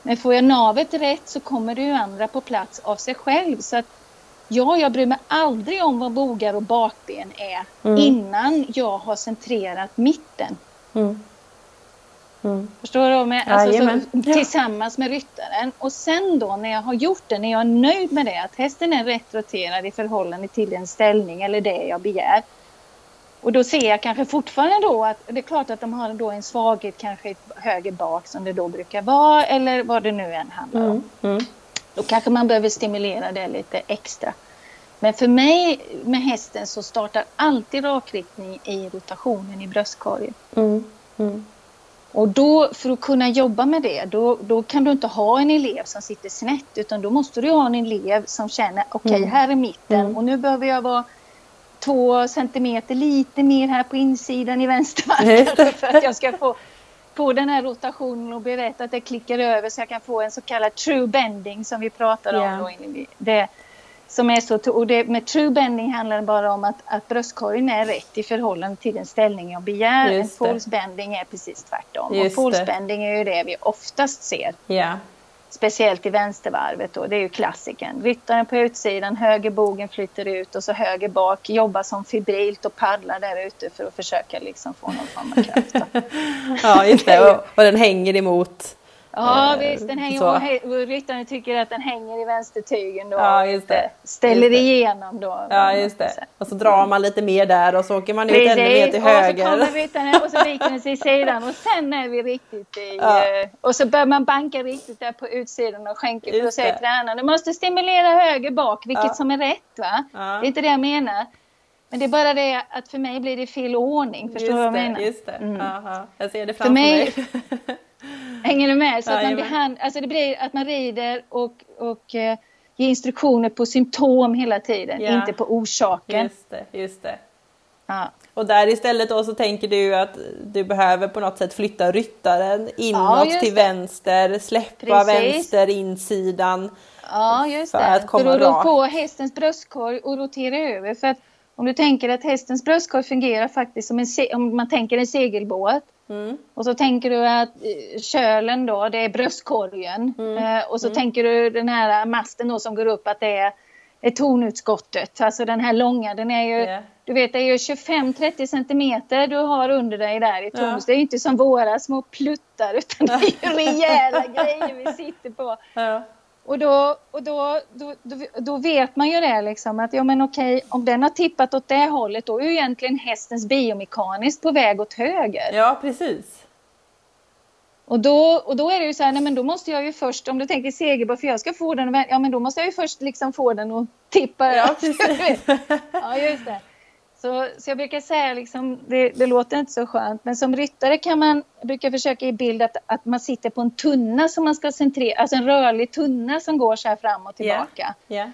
S2: Men får jag navet rätt så kommer det ju andra på plats av sig själv. Så att ja, jag bryr mig aldrig om vad bogar och bakben är mm. innan jag har centrerat mitten. Mm. Mm. Förstår du? Med, alltså, så, <laughs> tillsammans med ryttaren. Och sen då när jag har gjort det, när jag är nöjd med det, att hästen är rätt roterad i förhållande till den ställning eller det jag begär. Och då ser jag kanske fortfarande då att det är klart att de har då en svaghet kanske höger bak som det då brukar vara eller vad det nu än handlar om. Mm. Mm. Då kanske man behöver stimulera det lite extra. Men för mig med hästen så startar alltid rakriktning i rotationen i bröstkorgen. Mm. Och då, för att kunna jobba med det, då, då kan du inte ha en elev som sitter snett, utan då måste du ha en elev som känner, okej, okay, mm. här är mitten mm. och nu behöver jag vara två centimeter lite mer här på insidan i vänstervarv för att jag ska få, få den här rotationen och bli rätt att det klickar över så jag kan få en så kallad true bending som vi pratade yeah. om. Då. Det, som är så, och det, med true bending handlar det bara om att, att bröstkorgen är rätt i förhållande till den ställning jag begär. En false bending är precis tvärtom. Just och false bending är ju det vi oftast ser. Yeah. Speciellt i vänstervarvet då, det är ju klassiken. Ryttaren på utsidan, höger bogen flyter ut och så höger bak, jobbar som fibrilt och paddlar där ute för att försöka liksom få någon form av kraft. <laughs>
S1: ja, just det. Och, och den hänger emot
S2: Ja eh, visst, den hänger, och ryttaren tycker att den hänger i vänstertygen då.
S1: Ja, just det.
S2: Ställer just det. igenom då.
S1: Ja, just det. Och så drar man lite mer där och så åker man ut ännu mer till höger.
S2: Och så kommer ryttaren och så viker den sig i sidan och sen är vi riktigt i... Ja. Eh, och så bör man banka riktigt där på utsidan och skänka. För då säger tränaren, du måste stimulera höger bak, vilket ja. som är rätt va? Ja. Det är inte det jag menar. Men det är bara det att för mig blir det fel ordning. Förstår du vad jag menar?
S1: Just det, mm. jag ser det framför för mig. mig. <laughs>
S2: Hänger du med? Så att man, behand, alltså det blir att man rider och, och uh, ger instruktioner på symptom hela tiden, ja. inte på orsaken.
S1: Just det, just det. Ja. Och där istället då så tänker du att du behöver på något sätt flytta ryttaren inåt ja, till vänster, släppa Precis. vänster insidan.
S2: Ja, just för det. Att komma för att rå på hästens bröstkorg och rotera över. För att om du tänker att hästens bröstkorg fungerar faktiskt som en, om man tänker en segelbåt. Mm. Och så tänker du att eh, kölen då, det är bröstkorgen. Mm. Eh, och så mm. tänker du den här masten då som går upp att det är, är tornutskottet. Alltså den här långa, den är ju, yeah. du vet det är ju 25-30 centimeter du har under dig där i tornus. Ja. Det är ju inte som våra små pluttar utan det är ju rejäla grejer vi sitter på. Ja. Och, då, och då, då, då, då, vet man ju det liksom att ja men okej om den har tippat åt det hållet då är ju egentligen hästens biomekaniskt på väg åt höger.
S1: Ja precis.
S2: Och då, och då är det ju så här, nej men då måste jag ju först, om du tänker segelbåt, för jag ska få den, ja men då måste jag ju först liksom få den att tippa.
S1: Ja, precis. <laughs>
S2: ja just det. Så, så jag brukar säga, liksom, det, det, låter inte så skönt, men som ryttare kan man, brukar försöka ge bild att, att man sitter på en tunna som man ska centrera, alltså en rörlig tunna som går så här fram och tillbaka.
S1: Yeah. Yeah.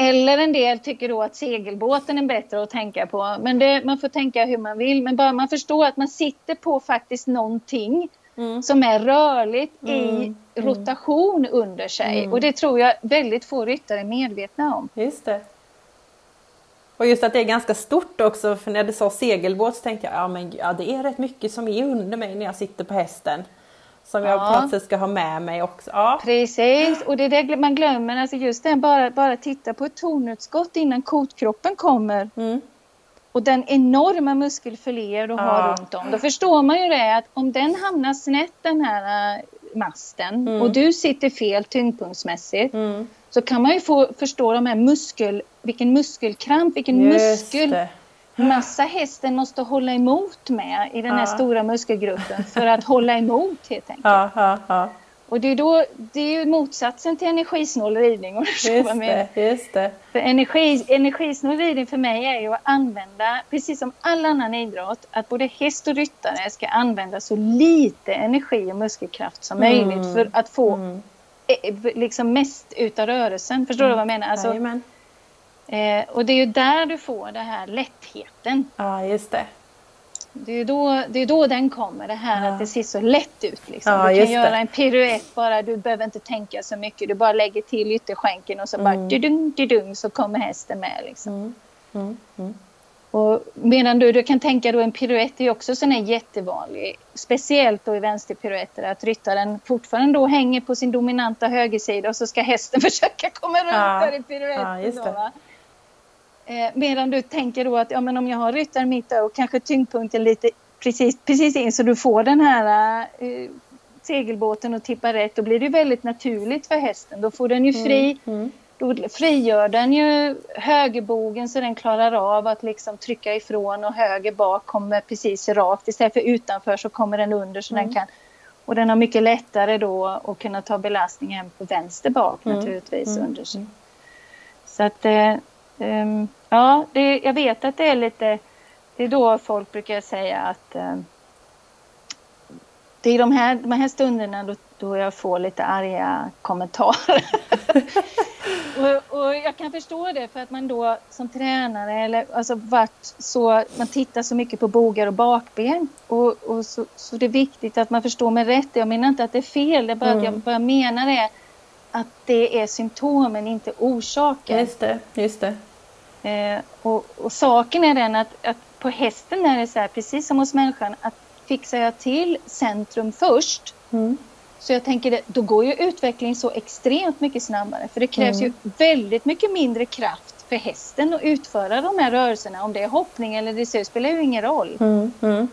S2: Eller en del tycker då att segelbåten är bättre att tänka på. Men det, man får tänka hur man vill. Men bara man förstår att man sitter på faktiskt någonting mm. som är rörligt mm. i mm. rotation under sig. Mm. Och det tror jag väldigt få ryttare är medvetna om.
S1: Just det. Och just att det är ganska stort också, för när det sa segelbåt så tänkte jag ja men ja, det är rätt mycket som är under mig när jag sitter på hästen. Som jag ja. på något sätt ska ha med mig också. Ja.
S2: Precis, och det är det man glömmer, alltså just det bara, bara titta på ett tornutskott innan kotkroppen kommer. Mm. Och den enorma muskelfiléer du ja. har runt om. Då förstår man ju det att om den hamnar snett den här äh, masten mm. och du sitter fel tyngdpunktsmässigt mm så kan man ju få förstå de här muskel, vilken muskelkramp, vilken muskelmassa hästen måste hålla emot med i den här ja. stora muskelgruppen för att hålla emot helt enkelt.
S1: Ja, ja.
S2: Och det är, då, det är ju motsatsen till energisnål ridning. Om
S1: just, det, just det.
S2: För energi, energisnål ridning för mig är ju att använda, precis som all annan idrott, att både häst och ryttare ska använda så lite energi och muskelkraft som mm. möjligt för att få mm liksom mest utav rörelsen. Förstår mm. du vad jag menar? Alltså, eh, och det är ju där du får den här lättheten.
S1: Ja, just det.
S2: Det är då, det är då den kommer, det här ja. att det ser så lätt ut. Liksom. Ja, du kan göra det. en piruett bara, du behöver inte tänka så mycket. Du bara lägger till ytterskänken och så bara mm. dudung, dudung, så kommer hästen med. Liksom. Mm. Och medan du, du kan tänka då en piruett är också sån här jättevanlig, speciellt då i vänsterpiruetter, att ryttaren fortfarande då hänger på sin dominanta högersida och så ska hästen <laughs> försöka komma runt ja. där i piruetten. Ja, eh, medan du tänker då att ja, men om jag har ryttaren mitt och kanske tyngdpunkten lite precis, precis in så du får den här eh, segelbåten att tippa rätt, då blir det väldigt naturligt för hästen. Då får den ju fri mm. Mm då frigör den ju högerbogen så den klarar av att liksom trycka ifrån och höger bak kommer precis rakt. Istället för utanför så kommer den under så mm. den kan och den har mycket lättare då att kunna ta belastningen på vänster bak mm. naturligtvis mm. under sig. Så att eh, um, ja, det, jag vet att det är lite, det är då folk brukar säga att eh, det är de här, de här stunderna då, då jag får lite arga kommentarer. <laughs> och, och, jag kan förstå det för att man då som tränare eller alltså vart så man tittar så mycket på bogar och bakben och, och så, så det är viktigt att man förstår mig rätt. Jag menar inte att det är fel, det är bara mm. att jag, vad jag menar är att det är symptomen, inte orsaken.
S1: Just det, just det.
S2: Eh, och, och, saken är den att, att på hästen är det så här, precis som hos människan, att fixar jag till centrum först mm. Så jag tänker, då går ju utvecklingen så extremt mycket snabbare. För det krävs mm. ju väldigt mycket mindre kraft för hästen att utföra de här rörelserna. Om det är hoppning eller dressyr spelar ju ingen roll. Mm. Mm.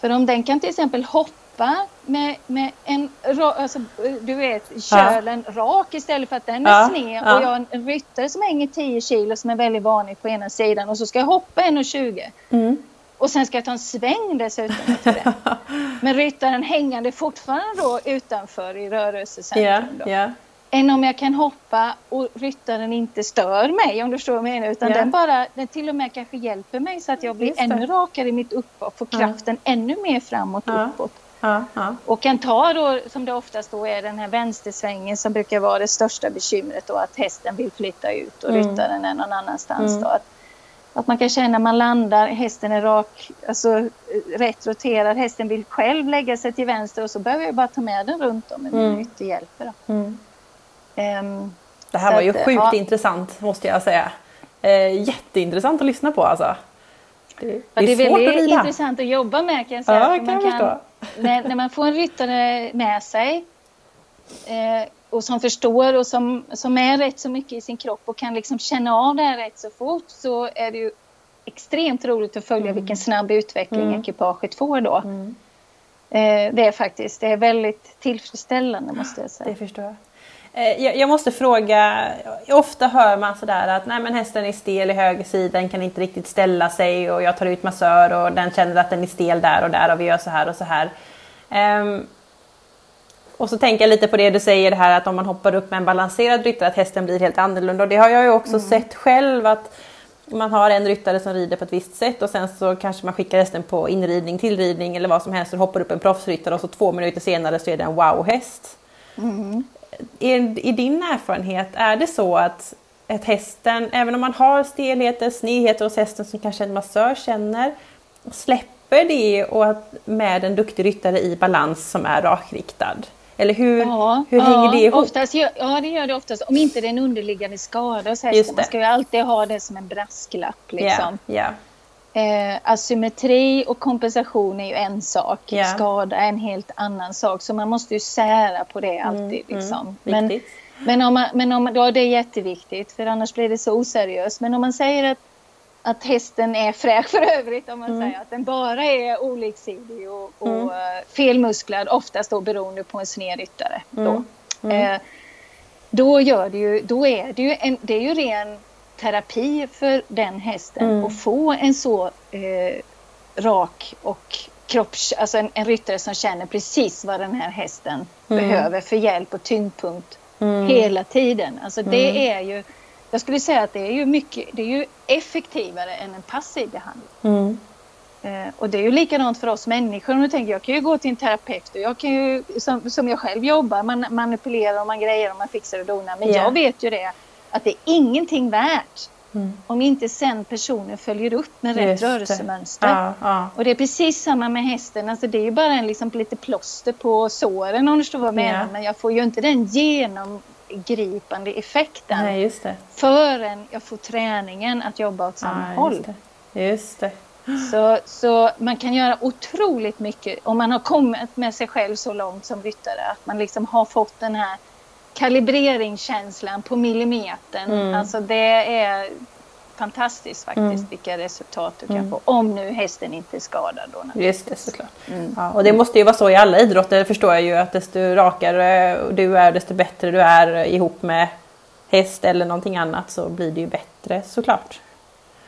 S2: För om den kan till exempel hoppa med, med en alltså, du vet, kölen ja. rak istället för att den är ja. sned. Ja. Och jag har en ryttare som hänger 10 kilo som är väldigt vanlig på ena sidan och så ska jag hoppa 1,20. Mm. Och sen ska jag ta en sväng dessutom efter det. <laughs> Men ryttaren hängande fortfarande då utanför i rörelsecentrum. Yeah, yeah. Än om jag kan hoppa och ryttaren inte stör mig om du förstår vad jag menar. Utan yeah. den bara, den till och med kanske hjälper mig så att jag blir ännu rakare i mitt uppåt. Får kraften ännu mer framåt och uppåt. Och kan ta då, som det oftast då är, den här vänstersvängen som brukar vara det största bekymret då att hästen vill flytta ut och mm. ryttaren är någon annanstans. Mm. Då. Att att man kan känna man landar, hästen är rak, alltså rätt roterad, hästen vill själv lägga sig till vänster och så behöver jag bara ta med den runt om med min mm. ytterhjälper. Mm.
S1: Um, det här var ju att, sjukt ja. intressant måste jag säga. Eh, jätteintressant att lyssna på alltså.
S2: Det, det, är, det är väldigt intressant att jobba med kan jag säga.
S1: Ja, kan man kan,
S2: när, när, man får en ryttare med sig eh, och som förstår och som, som är rätt så mycket i sin kropp och kan liksom känna av det här rätt så fort så är det ju extremt roligt att följa mm. vilken snabb utveckling mm. ekipaget får då. Mm. Eh, det är faktiskt, det är väldigt tillfredsställande måste jag säga.
S1: Det förstår jag. Eh, jag, jag måste fråga, ofta hör man sådär att nej men hästen är stel i höger sida, den kan inte riktigt ställa sig och jag tar ut massör och den känner att den är stel där och där och vi gör så här och så här. Um, och så tänker jag lite på det du säger här att om man hoppar upp med en balanserad ryttare att hästen blir helt annorlunda. Och det har jag ju också mm. sett själv att man har en ryttare som rider på ett visst sätt och sen så kanske man skickar hästen på inridning, tillridning eller vad som helst och hoppar upp en proffsryttare och så två minuter senare så är det en wow-häst. Mm. I, din erfarenhet, är det så att ett hästen, även om man har stelheter, snedheter hos hästen som kanske en massör känner, släpper det och att med en duktig ryttare i balans som är rakriktad? Eller hur,
S2: ja,
S1: hur hänger
S2: ja,
S1: det ihop?
S2: Oftast, ja, det gör det oftast. Om inte det är en underliggande skada hos hästen. Man ska ju alltid ha det som en brasklapp. Liksom.
S1: Yeah,
S2: yeah. Eh, asymmetri och kompensation är ju en sak. Yeah. Skada är en helt annan sak. Så man måste ju sära på det alltid. Mm, mm liksom. mm, men, men, om man, men om, ja, det är jätteviktigt för annars blir det så oseriöst. Men om man säger att att hästen är fräsch för övrigt om man mm. säger att den bara är oliksidig och, och mm. Eh, felmusklad oftast då beroende på en sned ryttare. Mm. Då. Mm. Eh, då, gör det ju, då är det ju, en, det är ju ren terapi för den hästen mm. att få en så eh, rak och kropps, alltså en, en ryttare som känner precis vad den här hästen mm. behöver för hjälp och tyngdpunkt mm. hela tiden. Alltså det är ju jag skulle säga att det är ju mycket, det är ju effektivare än en passiv behandling. Mm. Eh, och det är ju likadant för oss människor. Nu tänker jag kan ju gå till en terapeut och jag kan ju, som, som jag själv jobbar, man manipulerar och man grejer och man fixar och donar. Men yeah. jag vet ju det att det är ingenting värt mm. om inte sen personen följer upp med rätt rörelsemönster. Ja, ja. Och det är precis samma med hästen. Alltså det är ju bara en liksom lite plåster på såren om du förstår vad jag menar. Yeah. Men jag får ju inte den genom gripande effekten
S1: Nej, just det.
S2: förrän jag får träningen att jobba åt samma ah, håll.
S1: Just det. Just det.
S2: Så, så man kan göra otroligt mycket om man har kommit med sig själv så långt som ryttare att man liksom har fått den här kalibreringskänslan på millimetern. Mm. Alltså det är fantastiskt faktiskt mm. vilka resultat du kan mm. få. Om nu hästen inte är skadad. Då,
S1: Just det, såklart. Mm. Ja, och det måste ju vara så i alla idrotter det förstår jag ju att desto rakare du är desto bättre du är ihop med häst eller någonting annat så blir det ju bättre såklart.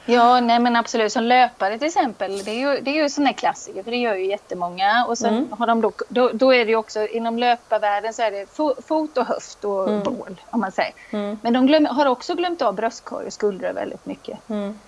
S2: Ja, nej men absolut. Som löpare till exempel, det är ju, det är ju sån där klassiker för det gör ju jättemånga. Och sen mm. har de då, då, då, är det ju också inom löparvärlden så är det fot och höft och mm. bål om man säger. Mm. Men de glöm, har också glömt av bröstkorg och skuldror väldigt mycket. Mm.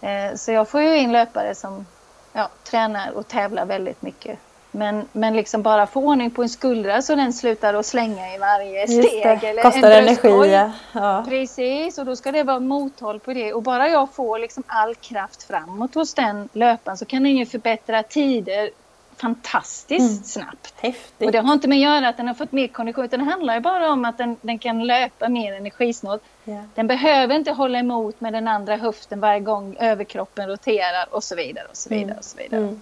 S2: Eh, så jag får ju in löpare som ja, tränar och tävlar väldigt mycket men, men liksom bara få ordning på en skuldra så den slutar att slänga i varje steg. Eller
S1: Kostar en energi.
S2: Ja. Precis, och då ska det vara mothåll på det. Och bara jag får liksom all kraft framåt hos den löparen så kan den ju förbättra tider fantastiskt mm. snabbt.
S1: Häftigt.
S2: Och det har inte med att göra att den har fått mer kondition utan det handlar ju bara om att den, den kan löpa mer energisnålt. Yeah. Den behöver inte hålla emot med den andra höften varje gång överkroppen roterar och så vidare. och så vidare. Mm. Och så vidare. Mm.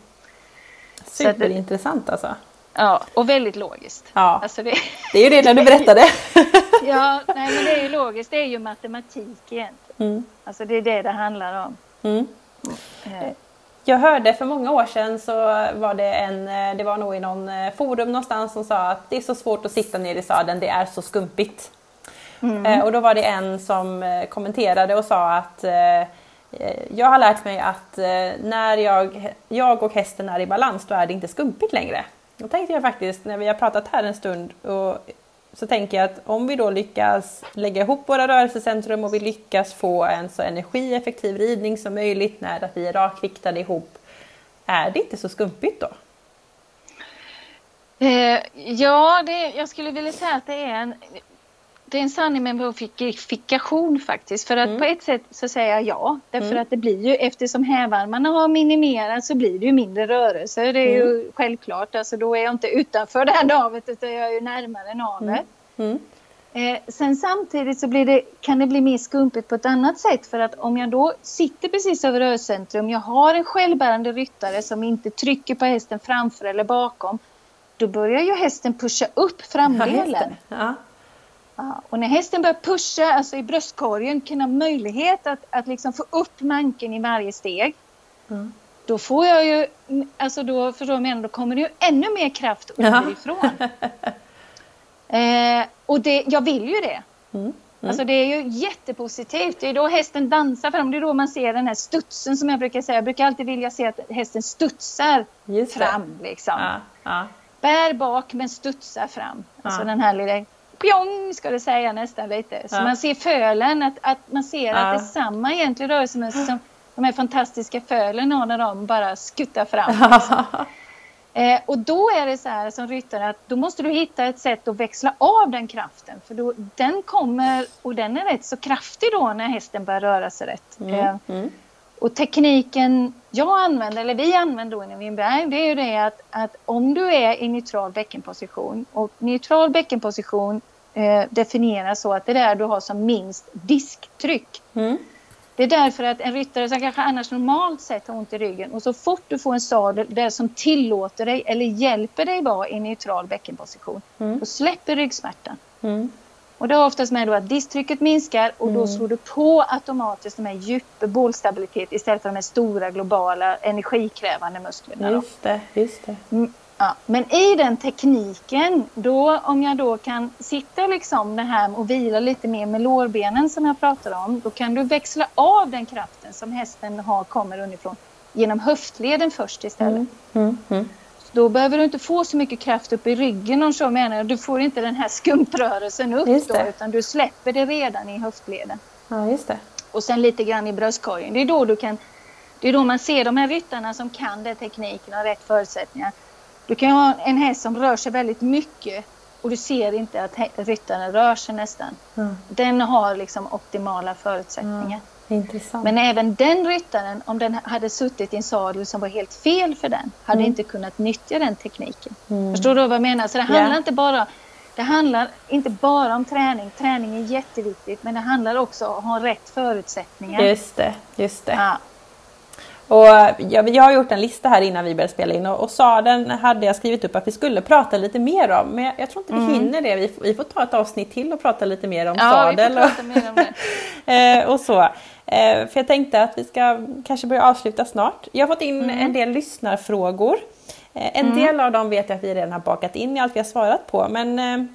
S1: Superintressant alltså.
S2: Ja, och väldigt logiskt.
S1: Ja. Alltså det... det är ju det när du berättade. <laughs>
S2: ja, nej, men det är ju logiskt. Det är ju matematik egentligen. Mm. Alltså det är det det handlar om. Mm.
S1: Eh. jag hörde för många år sedan så var det en, eh, det var nog i någon eh, forum någonstans som sa att det är så svårt att sitta ner i sadeln, det är så skumpigt. Mm. Och då var det en som kommenterade och sa att Eh, jag har lärt mig att eh, när jag, jag och hästen är i balans då är det inte skumpigt längre. Då tänkte jag faktiskt när vi har pratat här en stund och så tänker jag att om vi då lyckas lägga ihop våra rörelsecentrum och vi lyckas få en så energieffektiv ridning som möjligt när att vi är rakriktade ihop, är det inte så skumpigt då?
S2: Eh, ja, det, jag skulle vilja säga att det är en, det är en sanning med modifikation faktiskt. För att mm. på ett sätt så säger jag ja. Därför mm. att det blir ju eftersom hävarmarna har minimerats så blir det ju mindre rörelse. Det är mm. ju självklart. Alltså då är jag inte utanför det här navet utan jag är ju närmare navet. Mm. mm. Eh, sen samtidigt så blir det, kan det bli mer skumpigt på ett annat sätt. För att om jag då sitter precis över rörcentrum, jag har en självbärande ryttare som inte trycker på hästen framför eller bakom. Då börjar ju hästen pusha upp framdelen. Ja, och när hästen börjar pusha, alltså i bröstkorgen, kan ha möjlighet att, att liksom få upp manken i varje steg. Mm. Då får jag ju, alltså då förstår du menar, då kommer det ju ännu mer kraft underifrån. <laughs> eh, och det, jag vill ju det. Mm. Mm. Alltså det är ju jättepositivt. Det är då hästen dansar fram. Det är då man ser den här studsen som jag brukar säga. Jag brukar alltid vilja se att hästen studsar fram. Liksom. Ja, ja. Bär bak men studsar fram. Alltså den här lilla pjong ska det säga nästan lite. Så ja. man ser fölen, att, att man ser ja. att det är samma egentlig rörelsemönster som de här fantastiska fölen har när de bara skuttar fram. Liksom. Eh, och då är det så här som ryttare att då måste du hitta ett sätt att växla av den kraften. För då, den kommer, och den är rätt så kraftig då när hästen börjar röra sig rätt. Mm. Eh, mm. Och tekniken jag använder, eller vi använder då inom Winberg, det är ju det att, att om du är i neutral bäckenposition och neutral bäckenposition eh, definieras så att det är där du har som minst disktryck. Mm. Det är därför att en ryttare som kanske annars normalt sett har ont i ryggen och så fort du får en sadel där som tillåter dig eller hjälper dig vara i neutral bäckenposition, mm. då släpper ryggsmärtan. Mm. Och det har oftast med då att disktrycket minskar och då mm. slår du på automatiskt de här djup bålstabilitet istället för de här stora globala energikrävande musklerna.
S1: Just det, just det. Mm.
S2: Ja, men i den tekniken, då om jag då kan sitta liksom det här och vila lite mer med lårbenen som jag pratade om, då kan du växla av den kraften som hästen har kommer underifrån genom höftleden först istället. Mm, mm, mm. Då behöver du inte få så mycket kraft upp i ryggen om så menar jag. Du får inte den här skumprörelsen upp då, utan du släpper det redan i höftleden.
S1: Ja, just det.
S2: Och sen lite grann i bröstkorgen. Det är då du kan det är då man ser de här ryttarna som kan den tekniken och rätt förutsättningar. Du kan ha en häst som rör sig väldigt mycket och du ser inte att ryttaren rör sig nästan. Mm. Den har liksom optimala förutsättningar.
S1: Mm.
S2: Men även den ryttaren, om den hade suttit i en sadel som var helt fel för den, hade mm. inte kunnat nyttja den tekniken. Mm. Förstår du vad jag menar? Så det handlar, yeah. inte bara, det handlar inte bara om träning. Träning är jätteviktigt, men det handlar också om att ha rätt förutsättningar.
S1: Just det, just det. Ja. Och jag, jag har gjort en lista här innan vi började spela in och, och sadeln hade jag skrivit upp att vi skulle prata lite mer om. Men jag, jag tror inte vi mm. hinner det. Vi, vi, får ta ett avsnitt till och prata lite mer om ja, sadel.
S2: Prata mer om det. <laughs>
S1: Eh, och så. Eh, för jag tänkte att vi ska kanske börja avsluta snart. Jag har fått in mm. en del lyssnarfrågor. Eh, en mm. del av dem vet jag att vi redan har bakat in i allt vi har svarat på. Men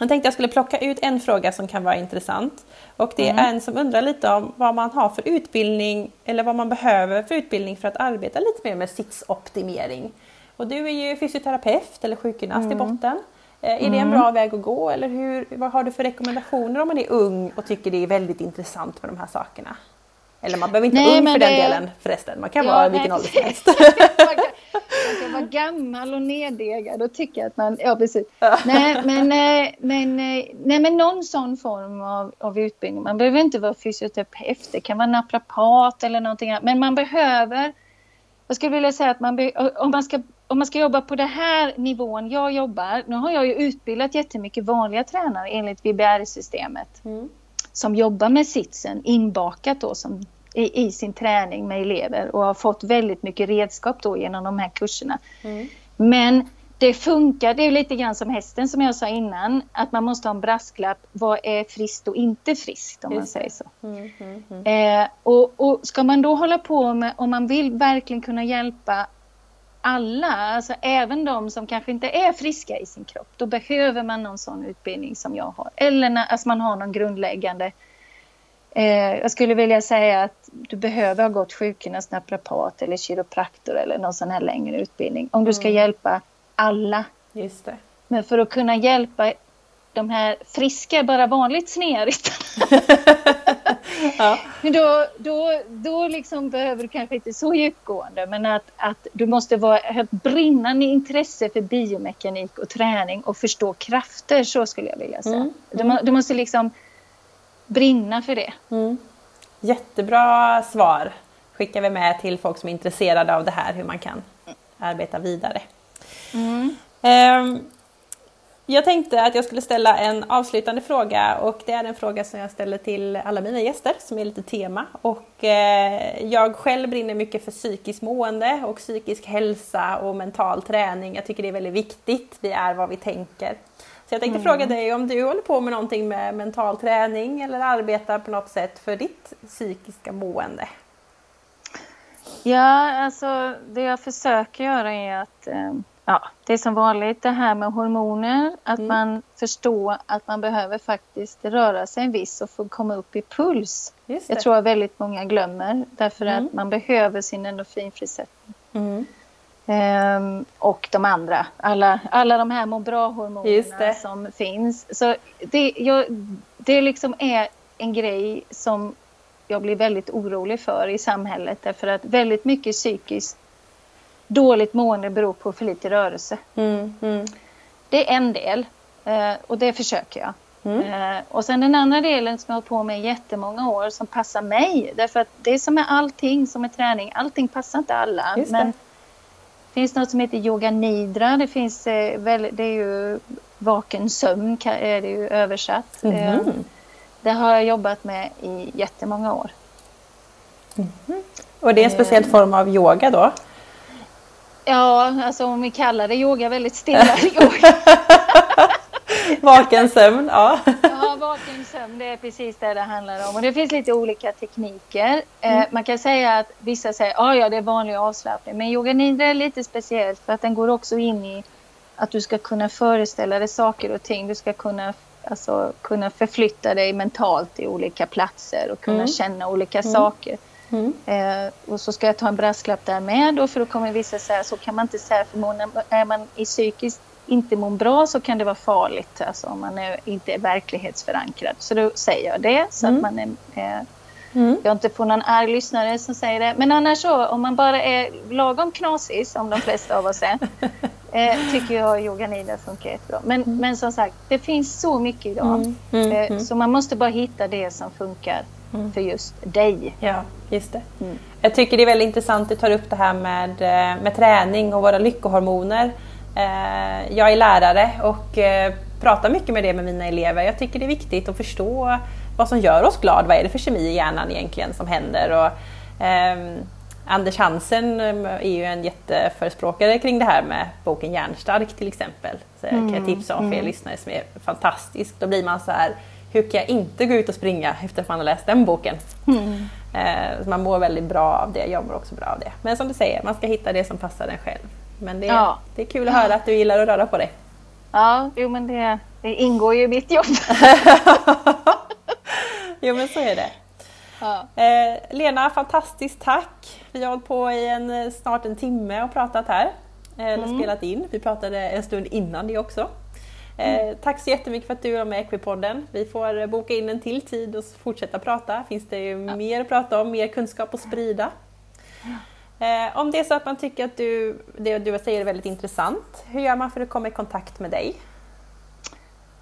S1: jag tänkte jag skulle plocka ut en fråga som kan vara intressant. Och det mm. är en som undrar lite om vad man har för utbildning eller vad man behöver för utbildning för att arbeta lite mer med sitsoptimering. Och du är ju fysioterapeut eller sjukgymnast mm. i botten. Eh, är det en mm. bra väg att gå eller hur, vad har du för rekommendationer om man är ung och tycker det är väldigt intressant med de här sakerna? Eller man behöver inte vara ung för det... den delen förresten, man kan ja, vara vilken ålder som helst. <laughs>
S2: vara gammal och neddegad och tycka att man, ja precis. nej, men, men, nej men någon sån form av, av utbildning. Man behöver inte vara fysioterapeut, det kan vara naprapat eller någonting annat. Men man behöver, jag skulle vilja säga att man be, om, man ska, om man ska jobba på den här nivån jag jobbar, nu har jag ju utbildat jättemycket vanliga tränare enligt VBR-systemet. Mm som jobbar med sitsen inbakat då som, i, i, sin träning med elever och har fått väldigt mycket redskap då genom de här kurserna. Mm. Men det funkar, det är lite grann som hästen som jag sa innan, att man måste ha en brasklapp. Vad är friskt och inte friskt om man säger så. Mm, mm, mm. Eh, och, och ska man då hålla på med, om man vill verkligen kunna hjälpa alla, alltså även de som kanske inte är friska i sin kropp, då behöver man någon sån utbildning som jag har. Eller när alltså man har någon grundläggande eh, jag skulle vilja säga att du behöver ha gått sjukgymnast, naprapat eller kiropraktor eller någon sån här längre utbildning om du ska mm. hjälpa alla.
S1: Just det.
S2: Men för att kunna hjälpa de här friska, bara vanligt snearyttarna. <laughs> ja. då, då, då liksom behöver du kanske inte så djupgående, men att, att du måste vara, ha ett brinnande intresse för biomekanik och träning och förstå krafter, så skulle jag vilja säga. Mm. Mm. Du, du, måste liksom brinna för det. Mm.
S1: Jättebra svar skickar vi med till folk som är intresserade av det här, hur man kan arbeta vidare. Mm. Um, jag tänkte att jag skulle ställa en avslutande fråga och det är en fråga som jag ställer till alla mina gäster som är lite tema. Och eh, jag själv brinner mycket för psykiskt mående och psykisk hälsa och mental träning. Jag tycker det är väldigt viktigt. Vi är vad vi tänker. Så jag tänkte mm. fråga dig om du håller på med någonting med mental träning eller arbetar på något sätt för ditt psykiska mående?
S2: Ja, alltså det jag försöker göra är att eh, Ja, det är som vanligt det här med hormoner, att mm. man förstår att man behöver faktiskt röra sig en viss och få komma upp i puls. Jag tror att väldigt många glömmer därför mm. att man behöver sin endorfinfrisättning. Mm. Um, och de andra, alla, alla de här må bra-hormonerna som finns. Så det, jag, det liksom är en grej som jag blir väldigt orolig för i samhället därför att väldigt mycket psykiskt dåligt mående beror på för lite rörelse. Mm, mm. Det är en del eh, och det försöker jag. Mm. Eh, och sen den andra delen som jag har på med i jättemånga år som passar mig. Därför att det är som med allting som är träning, allting passar inte alla. Men det finns något som heter yoga nidra. Det finns eh, väl, det är ju vaken sömn är det ju översatt. Mm. Det har jag jobbat med i jättemånga år.
S1: Mm. Och det är en speciell form av yoga då?
S2: Ja, alltså om vi kallar det yoga väldigt stilla <laughs> yoga.
S1: vaken sömn, ja.
S2: ja, sömn, det är precis det det handlar om. Och det finns lite olika tekniker. Eh, mm. man kan säga att vissa säger att ah, ja, det är vanlig avslappning. Men yoga nidra är lite speciellt för att den går också in i att du ska kunna föreställa dig saker och ting. Du ska kunna, alltså, kunna förflytta dig mentalt i olika platser och kunna mm. känna olika mm. saker. Mm. Eh, och så ska jag ta en brasklapp där med då för då kommer vissa säga så kan man inte säga för är man i psykiskt inte mår bra så kan det vara farligt alltså om man är, inte är verklighetsförankrad. Så då säger jag det så mm. att man är eh, Mm. Jag inte får någon arg lyssnare som säger det. Men annars så, om man bara är lagom knasig, som de flesta av oss är, <laughs> eh, tycker jag yoga nidra funkar jättebra. Men, mm. men som sagt, det finns så mycket idag. Mm. mm eh, mm. så man måste bara hitta det som funkar för just dig.
S1: Ja, just det. Jag tycker det är väldigt intressant att du tar upp det här med, eh, med träning och våra lyckohormoner. Eh, jag är lärare och eh, pratar mycket med det med mina elever. Jag tycker det är viktigt att förstå vad som gör oss glad. Vad är det för kemi i hjärnan egentligen som händer? Och, eh, Anders Hansen är ju en jätteförespråkare kring det här med boken Hjärnstark till exempel. Så mm. kan jag tipsa om för er mm. lyssnare som är fantastisk. Då blir man så här hur kan jag inte gå ut och springa efter att man har läst den boken? Mm. Eh, man mår väldigt bra av det, jag mår också bra av det. Men som du säger, man ska hitta det som passar en själv. Men det, ja. det är kul att höra att du gillar att röra på dig.
S2: Ja, jo men det, det ingår ju i mitt jobb. <laughs>
S1: jo men så är det. Ja. Eh, Lena, fantastiskt tack! Vi har hållit på i en, snart en timme och pratat här. Eh, eller mm. spelat in. Vi pratade en stund innan det också. Eh, tack så jättemycket för att du var med i Equipodden. Vi får boka in en till tid och fortsätta prata. Finns det ju ja. mer att prata om, mer kunskap att sprida. Eh, om det är så att man tycker att du, det du säger är väldigt intressant, hur gör man för att komma i kontakt med dig?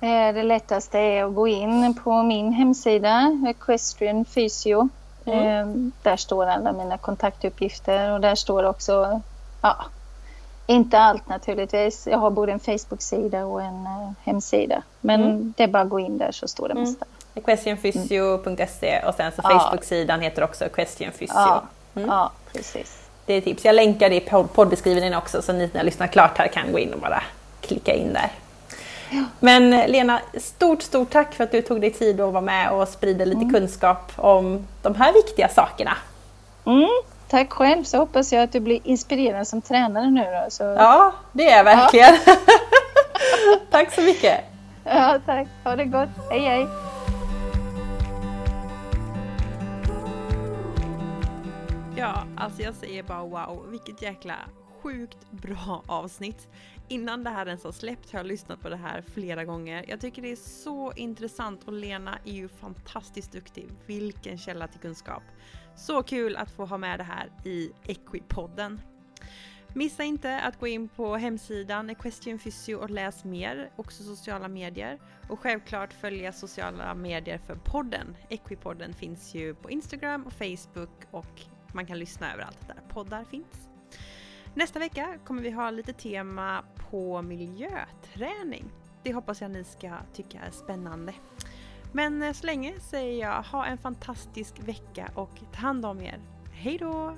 S2: Eh, det lättaste är att gå in på min hemsida, Equestrian Physio. Mm. Eh, där står alla mina kontaktuppgifter och där står också ja, inte allt naturligtvis. Jag har både en Facebook-sida och en uh, hemsida. Men mm. det är bara att gå in där så står det mm. mesta.
S1: Equestrianfysio.se och sen så Facebook-sidan heter också Equestrian Physio.
S2: Ja, mm. ja precis.
S1: Det är tips. Jag länkar det i poddbeskrivningen också så ni när lyssnar klart här kan gå in och bara klicka in där. Men Lena, stort, stort tack för att du tog dig tid att vara med och sprida lite mm. kunskap om de här viktiga sakerna.
S2: Mm, tack själv, så hoppas jag att du blir inspirerad som tränare nu då. Så...
S1: Ja, det är jag verkligen. Ja. <laughs> tack så mycket.
S2: Ja, tack. Ha det gott. Hej, hej.
S1: Ja, alltså jag säger bara wow, vilket jäkla sjukt bra <laughs> avsnitt. Innan det här ens har släppt har jag lyssnat på det här flera gånger. Jag tycker det är så intressant och Lena är ju fantastiskt duktig. Vilken källa till kunskap. Så kul att få ha med det här i Equipodden. Missa inte att gå in på hemsidan Equestrian Physio och läs mer, också sociala medier. Och självklart följa sociala medier för podden. Equipodden finns ju på Instagram och Facebook och man kan lyssna överallt där poddar finns. Nästa vecka kommer vi ha lite tema på miljöträning. Det hoppas jag ni ska tycka är spännande. Men eh, så länge säger jag ha en fantastisk vecka och ta hand om er. Hej då!